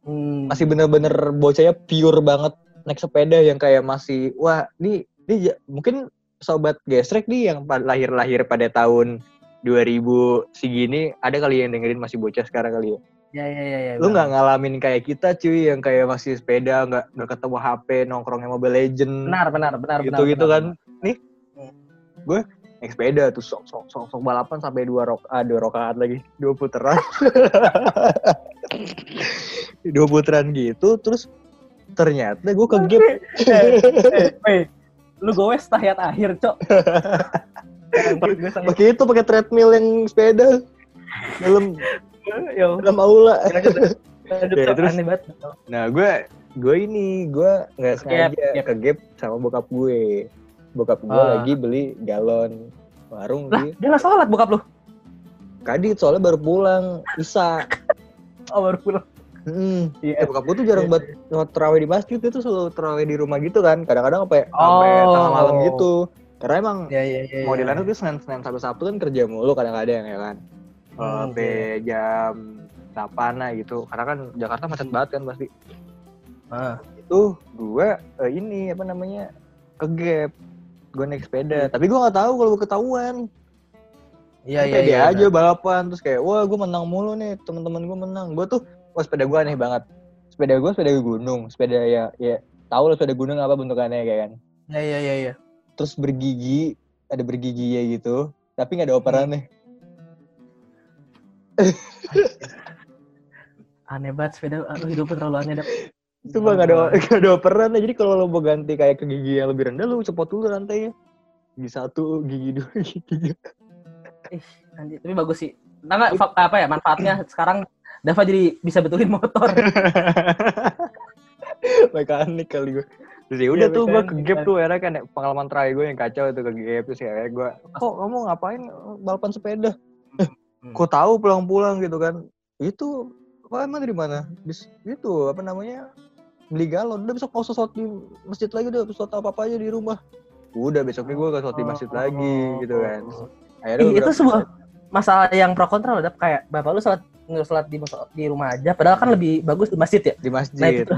Hmm. masih bener-bener bocahnya pure banget naik sepeda yang kayak masih wah ini ini mungkin sobat gesrek nih yang lahir-lahir pada tahun 2000 segini ada kali yang dengerin masih bocah sekarang kali ya Ya ya ya ya. lu nggak ngalamin kayak kita cuy yang kayak masih sepeda nggak nggak ketemu HP nongkrongnya Mobile Legend benar benar benar gitu benar, gitu benar, kan nih Hmm. gue naik sepeda tuh sok sok sok sok balapan sampai dua rok ah, dua rokaat lagi dua putaran. Dua putaran gitu terus ternyata gue ke gap. Eh, eh, lu gowes tahiyat akhir, Cok. Gue sangat- pakai itu pakai treadmill yang sepeda dalam Ya dalam aula. Ya, terus- nah gue gue ini gue nggak sengaja gap. ke gap sama bokap gue bokap gue Ah. lagi beli galon warung Lah, di dia nggak sholat bokap lu. kadit soalnya baru pulang isa Oh, baru pulang. Hmm. Iya. Eh, bokap gue tuh jarang banget nge- terawih di masjid, dia tuh selalu terawih di rumah gitu kan. Kadang-kadang sampai sampai Oh. tengah malam gitu. Karena emang Ya ya ya. mau ya. di tuh Senin Senin Sabtu Sabtu kan kerja mulu kadang-kadang ya kan. Eh, Hmm, Sampai jam 8 lah gitu. Karena kan Jakarta macet banget kan pasti. Ah. Itu gue eh, ini apa namanya? ke gap. Gue naik sepeda, tapi gue nggak tahu kalau gue ketahuan. Iya kayak dia aja balapan terus kayak wah gue menang mulu nih teman-teman gue menang. Gue tuh wah sepeda gue aneh banget. Sepeda gue sepeda gunung sepeda ya ya tahu lah sepeda gunung apa bentukannya kayak kan? Iya iya iya iya. terus bergigi ada bergigi ya gitu tapi nggak ada operannya Aneh banget sepeda aduh hidupnya terlalu aneh dah. itu mah nggak ada nggak ada operannya jadi kalau lo mau ganti kayak ke gigi yang lebih rendah lo cepot dulu rantainya. Gigi satu gigi dua gigi tiga. Ih, anjir. tapi bagus sih. Nah, apa ya manfaatnya? Sekarang Dava jadi bisa betulin motor. mekanik kali gue terus ya udah Iya, tuh gue ke gap tuh. era kan pengalaman terakhir gue yang kacau itu ke gap terus kayak gue kok kamu ngapain balapan sepeda? Hmm. kok tahu pulang-pulang gitu kan. Itu apa emang dari mana? Bis, itu apa namanya beli galon. Udah besok mau sholat di masjid lagi udah sholat apa apa aja di rumah. Udah besoknya gue ke sholat di masjid lagi gitu kan. akhirnya Ih, itu sebuah masalah yang pro kontra loh, kayak bapak lu sholat nggak sholat di di rumah aja, padahal kan lebih bagus di masjid ya. di Nah masjid itu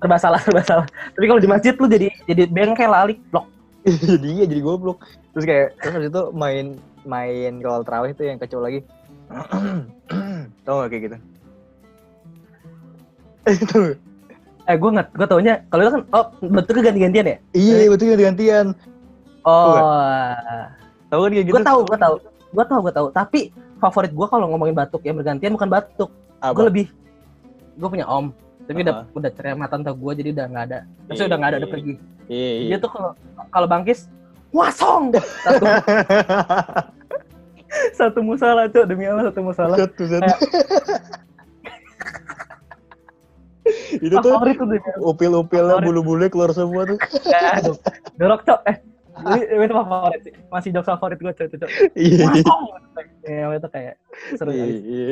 serba salah, serba salah. Tapi kalau di masjid lu jadi jadi bengkel alik blok. jadi iya jadi goblok. Terus kayak terus habis itu main main kalau terawih tuh yang kacau lagi. Tau gak kayak gitu? Itu Eh gue nggak, gue taunya kalau itu kan oh betul ganti-gantian ya? iya betul gantian Oh, tau kan gitu? gue tahu, gue tahu, gue tahu, gue tahu. Tapi favorit gue kalau ngomongin batuk yang bergantian bukan batuk, gue lebih, gue punya om, tapi udah udah cerai mata tante gue jadi udah nggak ada, terus Iya, udah nggak ada, iya. udah pergi. iya iya. Dia tuh kalau kalau bangkis, wasong! Satu, satu musalah cok demi Allah satu musalah. satu satu itu tuh upil-upilnya bulu-bulu keluar semua tuh. Dorok cok, eh ini- itu favorit sih, masih jokes favorit gue cok, cok. iya. Wasong, ya itu kayak seru iya kali. iya.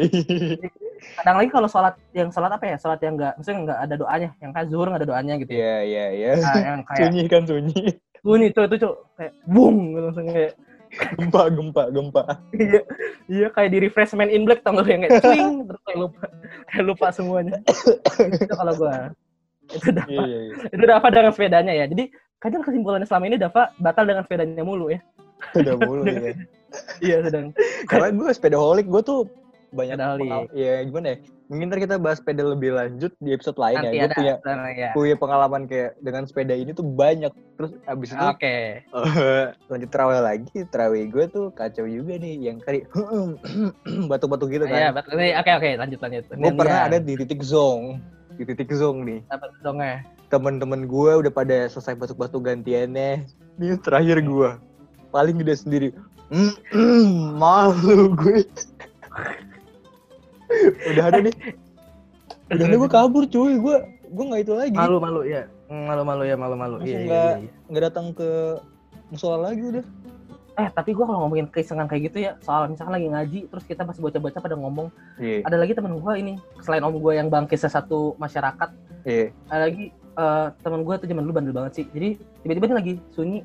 Kadang lagi kalau sholat yang sholat apa ya, sholat yang enggak, maksudnya nggak ada doanya, yang kayak zuhur nggak ada doanya gitu. iya iya iya. Nah, yang kayak sunyi kan sunyi. Bunyi tuh itu cok, kayak bung gitu, langsung kayak gempa gempa gempa. Iya iya kayak di refreshment in black lu yang kayak cuing terus kayak lupa kayak lupa semuanya. Itu kalau gua. Itu Dava. Iya iya iya. itu Dava dengan sepedanya ya. Jadi kadang kesimpulannya selama ini Dava batal dengan sepedanya mulu ya. Udah mulu ya iya sedang. Karena gue sepedaholic gue tuh banyak pengal- ya gimana ya? Mungkin ntar kita bahas sepeda lebih lanjut di episode lain nanti ya gue punya ya. punya pengalaman kayak dengan sepeda ini tuh banyak. Terus abis itu oke. eh, lanjut terawih lagi. Terawih gue tuh kacau juga nih. Yang kali batuk-batuk gitu Iya, kan. betul. Ini- oke oke lanjut lanjut. Gue pernah ada di titik zong. Di titik zong nih. Dapat dongnya temen-temen gue udah pada selesai batuk-batuk gantiannya. Ini terakhir gue paling gede sendiri. Malu gue udah ada nih. Udah ada gue kabur cuy. Gue gue nggak itu lagi. Malu malu ya malu malu ya malu malu. Langsung iya, iya, nggak- iya. nggak datang ke musola lagi udah. Eh tapi gua kalau ngomongin keisengan kayak gitu ya soal misalkan lagi ngaji terus kita masih bocah-bocah pada ngomong. Iya. Ada lagi temen gua ini selain om gua yang bangkitnya satu masyarakat iya. ada lagi eh, temen gue tuh zaman dulu bandel banget sih. Jadi tiba-tiba dia lagi sunyi.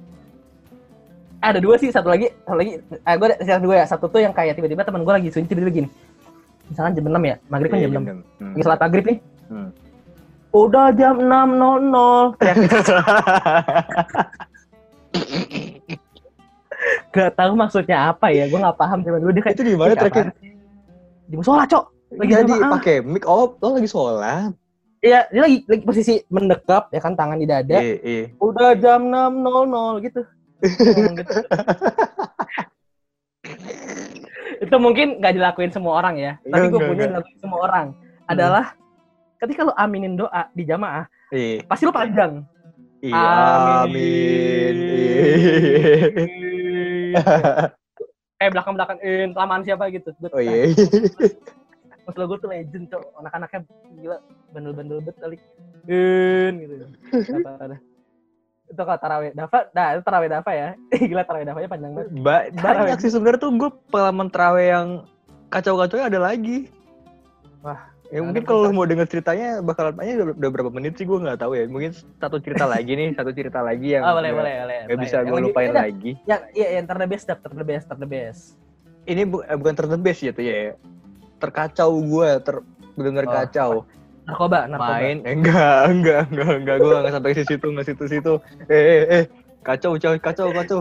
Eh, ada dua sih satu lagi satu lagi. Eh, gue ada dua ya. Satu tuh yang kayak tiba-tiba temen gue lagi sunyi tiba-tiba gini misalkan jam 6 ya maghrib kan Iya, jam 6 jam enam. Hmm. lagi sholat maghrib nih Hmm. udah jam 6.00 teriak gak tahu maksudnya apa ya gue gak paham zaman dulu dia kayak itu di mana "Ih, terakhir apaan sih?" di musola cok lagi jadi jamaah. pakai mic oh lo lagi sholat iya dia lagi lagi posisi mendekap ya kan tangan di dada iya iya udah jam 6.00 gitu. Ngomong gitu. Itu mungkin nggak dilakuin semua orang ya, tapi Enggak, gue punya dilakuin semua orang. Adalah ketika lu aminin doa di jamaah, iya pasti lu panjang. iya amin Iya. eh belakang belakang in kelamaan siapa gitu. Gua oh iya Mas gue tuh legend cok, anak-anaknya gila bandel-bandel bet kali. Gitu. Itu kalau tarawih Dava, nah itu tarawih Dava ya. gila tarawih Davanya panjang banget. Ba- banyak sih sebenarnya tuh gue pengalaman terawih yang kacau-kacau ada lagi. Wah, ya ada mungkin kalau lo mau denger ceritanya bakalan banyak udah, udah berapa menit sih gue nggak tahu ya. Mungkin satu cerita lagi nih, satu cerita lagi yang Oh, boleh, nggak- boleh, boleh. nggak bisa Yang gue lupain Iya, lagi. Yang iya yang ter the best, ter the best, ter the best. Ini bu- eh, bukan terbest ya tuh ya. Terkacau gue, ter bener Oh, kacau. Narkoba, narkoba. Main, eh, enggak, enggak, enggak, enggak, gue nggak sampai ke situ, nggak situ situ. Eh, eh, eh, kacau, coy, kacau, kacau.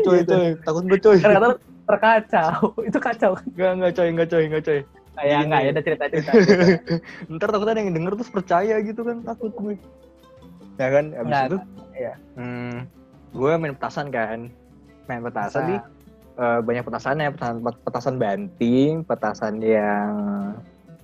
Coy, coy, takut gue coy. Lu, terkacau itu kacau Enggak, enggak coy, enggak coy, enggak coy. kayak enggak ya udah cerita cerita Ntar takutnya ada yang denger terus percaya gitu kan, takut gue. Ya kan, abis Enggak, itu, iya. hmm, gue main petasan kan. Main petasan Nah. nih, eh, banyak petasannya, petasan, petasan banting, petasan yang,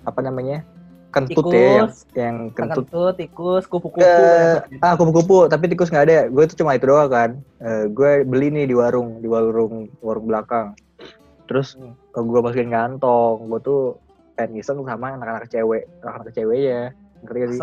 apa namanya, kentut ya, yang, Tikus. yang kentut. kentut tikus kupu-kupu banyak. ah kupu-kupu tapi tikus nggak ada gue itu cuma itu doang kan Eh, gue beli nih di warung di warung warung belakang terus Hmm. gue masukin kantong gue tuh pengen iseng sama anak-anak cewek anak-anak cewek ya ngerti gak sih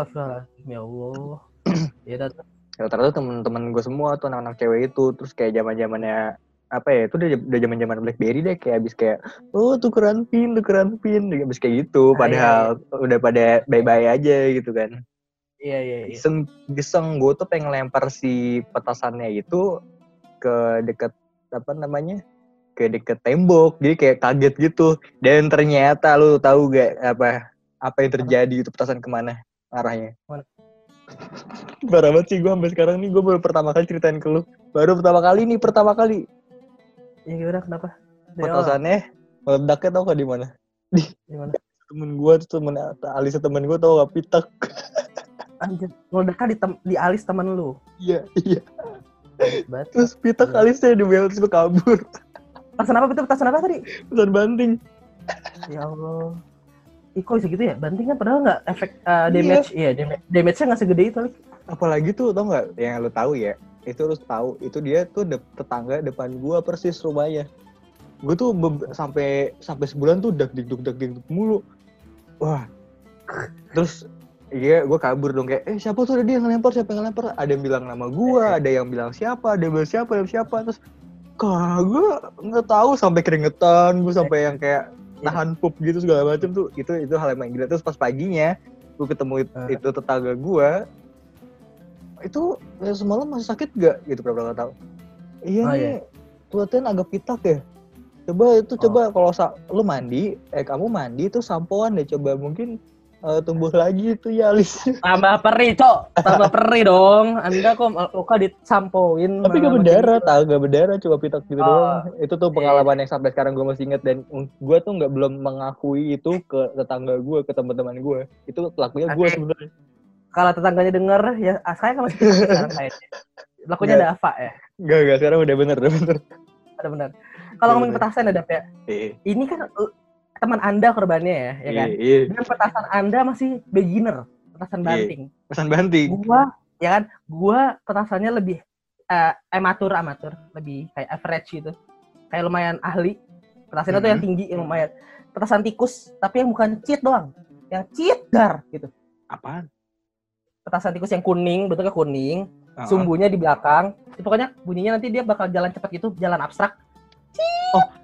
ya Allah ya tuh. rata-rata temen-temen gue semua tuh anak-anak cewek itu terus kayak zaman zamannya apa ya itu udah udah zaman zaman BlackBerry deh kayak abis kayak oh tukeran pin tukeran pin abis kayak gitu Ah, iya, padahal udah pada bye-bye aja gitu kan. Iya iya iya. Iseng iseng gue tuh pengen lempar si petasannya itu ke deket apa namanya ke deket tembok jadi kayak kaget gitu. Dan ternyata lu tahu gak apa apa yang terjadi itu petasan ke mana arahnya? Mana? Parah banget sih gue sampai sekarang nih gue baru pertama kali ceritain ke lu. Baru pertama kali nih pertama kali ya gimana kenapa? Dari awal, petasannya meledaknya tau gak di mana? Gimana temen gue tuh temen Alisa temen gue tau gak? Pitak. Anjir meledaknya di tem- di alis teman lu? Iya iya. Bat. terus pitak alisnya di terus gue kabur. Petasan apa? Itu petasan apa tadi? Pesan banting. Ya Allah. Ih, kok bisa gitu ya? Banting kan padahal nggak efek uh, damage, iya, damage, damage-nya nggak segede itu. Apalagi tuh tau nggak? Yang lu tahu ya itu harus tahu itu dia tuh de- tetangga depan gua persis rumahnya. Gue tuh sampai sampai sebulan tuh dak dik duk dak dik duk mulu. Wah. Terus iya gue kabur dong kayak eh siapa tuh ada dia yang ngelempar siapa yang ngelempar? Ada yang bilang nama gua ada yang bilang siapa ada yang bilang siapa ada yang siapa. Terus kagak nggak tahu sampai keringetan gue sampai yang kayak nahan pup gitu segala macam tuh. Itu itu hal yang gila. Terus pas paginya gue ketemu it- Eh. itu tetangga gua itu ya, semalam masih sakit gak gitu berapa tahu iya Oh, nih kelihatan agak pitak ya coba itu Oh. coba kalau sa- lu mandi eh kamu mandi tuh sampoan deh coba mungkin eh, tumbuh lagi itu ya alisnya Tambah perih, Cok. Tambah perih dong. Anda kok luka disampoin. tapi gak berdarah makin- tahu gak berdarah coba pitak gitu Oh. doang itu tuh pengalaman yang sampai sekarang gue masih inget dan gue tuh nggak belum mengakui itu ke tetangga gue ke teman-teman gue itu pelakunya gue sebenarnya Kalau tetangganya denger, ya ah, saya kan masih sekarang kayaknya. Lakunya ada apa ya? Enggak, enggak. Sekarang udah bener, udah bener. Ada benar. Kalau ngomongin Bener. petasan ada ya. Iya, Ini kan uh, teman Anda korbannya ya, ya kan? iya. Dan petasan Anda masih beginner, petasan Iya. banting. Pesan banting. Gua, ya kan? Gua petasannya lebih eh, amatur amatur, lebih kayak average gitu. Kayak lumayan ahli. Petasannya tuh yang Mhm. tinggi, yang lumayan. Petasan tikus, tapi yang bukan cheat doang. Yang cheater gitu. Apaan? Petasan tikus yang kuning, bentuknya kuning, Heeh. sumbunya di belakang. Itu pokoknya bunyinya nanti dia bakal jalan cepat gitu, jalan abstrak.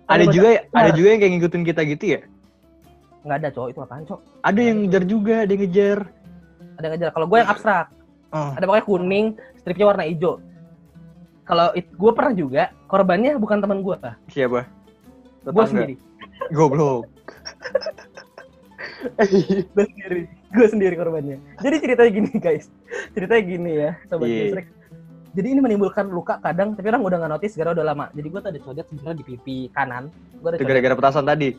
Ada Ada juga ada bener. juga yang kayak ngikutin kita gitu ya? Nggak ada cowok itu apaan cowok? Ada yang ngejar juga, ada yang ngejar. Ada yang ngejar. Kalau gue yang abstrak, Oh. ada pokoknya kuning, stripnya warna hijau. Kalau gue pernah juga, korbannya bukan teman gue, Siapa? gue sendiri. Goblok. gue sendiri gue sendiri korbannya. Jadi ceritanya gini guys. Ceritanya gini ya sobat Iya. gesrek jadi ini menimbulkan luka kadang tapi orang udah nggak notice gara udah lama. Jadi gue tuh ada codet sebenarnya di pipi kanan. Gue ada Itu gara-gara petasan tadi.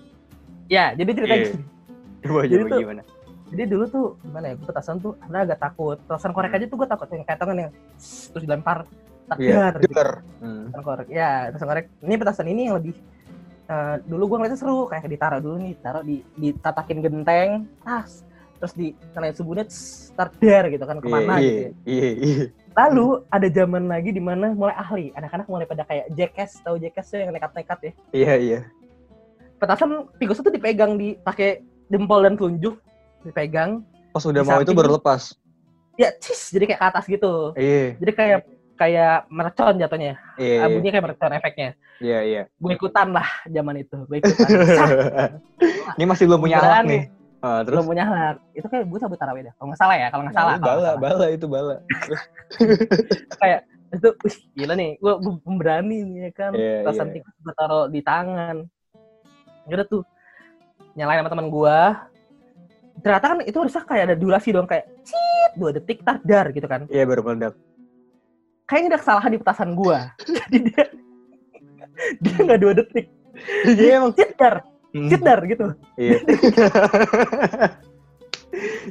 ya jadi ceritanya Iya. gini. Coba Jadi coba tuh- gimana? jadi dulu tuh gimana ya gue petasan tuh sebenarnya agak takut. Petasan korek aja tuh gue takut yang kayak tangan yang terus dilempar. Tak Iya, dar gitu. Hmm. petasan korek. Ya petasan korek. Ini petasan ini yang lebih eh, dulu gue ngeliatnya seru. Kayak ditaruh dulu nih taruh di ditatakin genteng. Tas terus di kena subuhnya start dar gitu kan ke mana Iya, gitu ya. Iya, iya. lalu ada zaman lagi di mana mulai ahli anak-anak mulai pada kayak jackass tahu jackass tuh yang nekat-nekat ya Iya, iya. petasan tikusnya tuh dipegang dipakai jempol dan telunjuk dipegang Pas udah Di mau itu baru lepas. ya cis jadi kayak ke atas gitu Iya, jadi kayak kayak mercon jatuhnya iya, Ah, iya. bunyinya kayak mercon efeknya Iya, iya. gue ikutan lah zaman itu gue ikutan Ini masih belum punya alat nih. Ah, terus belum punya hak itu kayak gue sabut tarawih dah kalau nggak salah ya kalau nggak salah Nah, bala, salah. bala itu bala. kayak itu wih, gila nih gue pemberani nih ya kan Iya, petasan iya. tikus gue taruh di tangan udah tuh nyalain sama teman gue ternyata kan itu harusnya kayak ada durasi dong kayak cit dua detik tar dar gitu kan Iya, baru meledak. kayaknya ada kesalahan di petasan gue jadi dia dia nggak dua detik Iya emang. Hmm. Cidar gitu. Iya.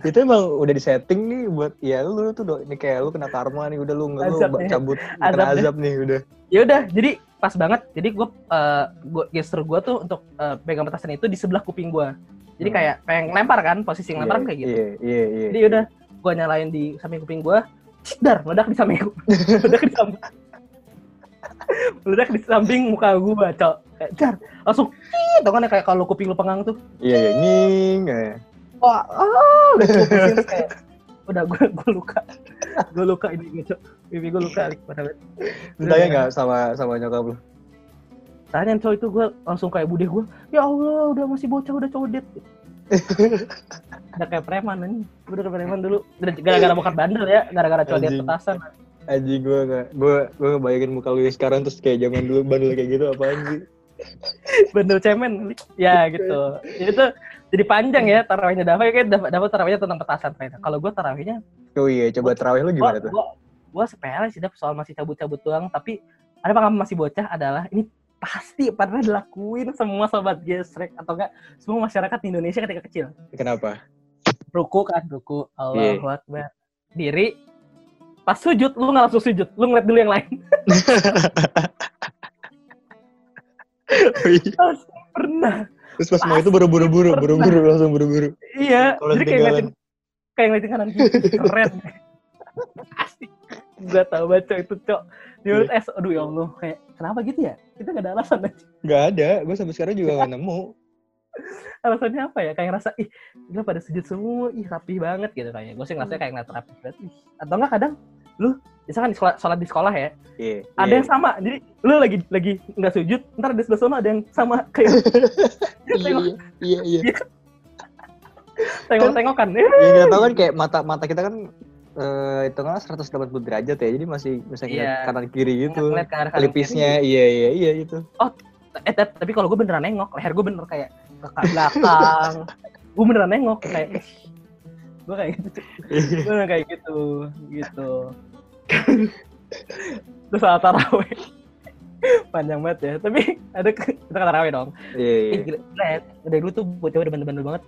itu emang udah disetting nih buat ya lu tuh do, ini kayak lu kena karma nih udah lu nggak lu ya. cabut kena Azab ya. azab nih udah Ya udah, jadi pas banget. Jadi gue eh gua gestur gue tuh untuk eh, pegang petasan itu di sebelah kuping gue. Jadi Hmm. kayak pengen lempar kan, posisi ngelempar Iya, kayak gitu. iya iya iya Jadi udah, gue nyalain di samping kuping gue, dar, meledak di samping gue, meledak di samping, meledak di samping muka gue, cok. Kayak dar, langsung, ih, tau kan ya kayak kalau kuping lu pengang tuh, iya iya nying eh. wah, ah, udah kayak, udah gue gue luka, gue luka ini gue cok, pipi gue luka, banget. Ditanya nggak sama sama nyokap lu Tanya cowok itu gue langsung kayak bude gue, ya Allah, udah masih bocah, udah codet. udah kayak preman ini, udah kayak preman dulu, gara-gara bukan bandel ya, gara-gara codet Anjing. petasan. Aji gue nggak gue gue ngebayangin muka lu sekarang terus kayak zaman dulu bandel kayak gitu apaan sih bandel cemen. Ya gitu. Itu jadi panjang ya tarawihnya. Dava kayak dapat dapat tarawihnya tentang petasan kalau gue tarawihnya oh iya coba terawih lu gimana gua, tuh? gua, gua sepele sih Dav, soal masih cabut-cabut doang. Tapi ada pengalaman masih bocah adalah ini pasti pernah dilakuin semua sobat gesrek atau enggak semua masyarakat di Indonesia ketika kecil. Kenapa? Ruku kan ruku. Iya. Allahu Akbar. Diri pas sujud lu nggak langsung sujud. Lu ngeliat dulu yang lain pernah terus pas mau itu buru-buru-buru buru-buru langsung buru-buru Iya, Kalau jadi kayak ngeliatin kayak ngeliatin kanan kiri keren. Asik. Gua tahu baca itu, Cok. Di menurut Iya. S, aduh ya Allah, kayak kenapa gitu ya? Kita gak ada alasan aja. nggak ada gue sampai sekarang juga nggak nemu Alasannya apa ya? Kayak ngerasa, ih, gila pada sujud semua, ih rapi banget gitu kayaknya. Gue sih ngerasa kayak ngeliat rapi banget. Ih. Atau enggak kadang, lu, misalkan di sekolah, sholat di sekolah ya, iya ada iya. yang sama. Jadi, lu lagi lagi nggak sujud, ntar di sebelah sana ada yang sama kayak iya iya iya iya tengok-tengokan. Eh, ya kita tahu kan kayak mata mata kita kan eh hitungannya 180 derajat ya jadi masih bisa Iya. kanan kiri gitu ngeliat ke arah kanan pelipisnya iya iya iya gitu eh tap- tapi kalau gue beneran nengok leher gue bener kayak ke ka- belakang gue beneran nengok kayak gue kayak gitu. Gue beneran kayak gitu gitu. Terus saat taraweh. Panjang banget ya. Tapi ada kita kan taraweh dong. Iya iya eh, gila ya. Dari dulu tuh bocah udah bandel-bandel banget.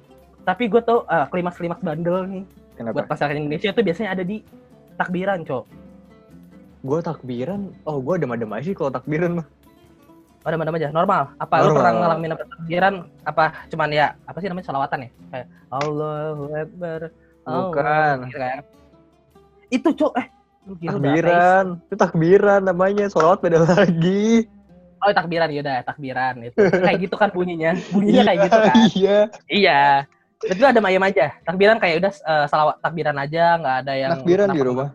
Tapi gue tau ah, klimaks-klimaks bandel nih. Buat kenapa masyarakat Indonesia tuh biasanya ada di takbiran cok. Gue takbiran? Oh gue adem-adem aja sih kalau takbiran mah. Oh, ada mana aja. Normal. Apa lu Normal. pernah ngalamin apa takbiran? Apa cuman ya apa sih namanya salawatan ya? Kayak Allahu Akbar Allah, Bukan. kan. itu cok eh takbiran. itu takbiran namanya. Sholawat beda lagi. Oh takbiran. Ya udah takbiran. Itu. Kayak gitu kan bunyinya. Bunyinya kayak gitu kan. Iya. Iya. Itu ada mayem aja. Takbiran kayak udah eh, salawat takbiran aja. Nggak ada yang takbiran di rumah.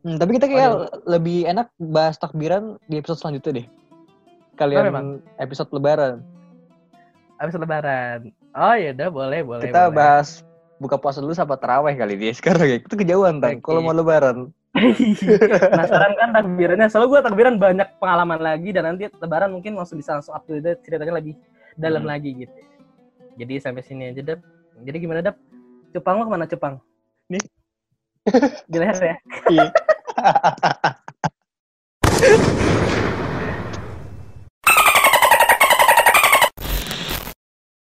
Hmm, tapi kita kayak Oh, lebih enak bahas takbiran di episode selanjutnya deh. Oh, Kalian memang? episode lebaran. habis lebaran. Oh ya udah. Boleh boleh kita boleh. bahas buka puasa dulu sama teraweh kali dia sekarang ya. Itu kejauhan tang. Kalau mau lebaran. penasaran kan takbirannya soalnya gue takbiran banyak pengalaman lagi dan nanti lebaran mungkin langsung bisa langsung up to date ceritanya lebih dalam Hmm. lagi gitu jadi sampai sini aja Dap jadi gimana Dap Cupang lo ke mana Cupang nih leher ya Iya.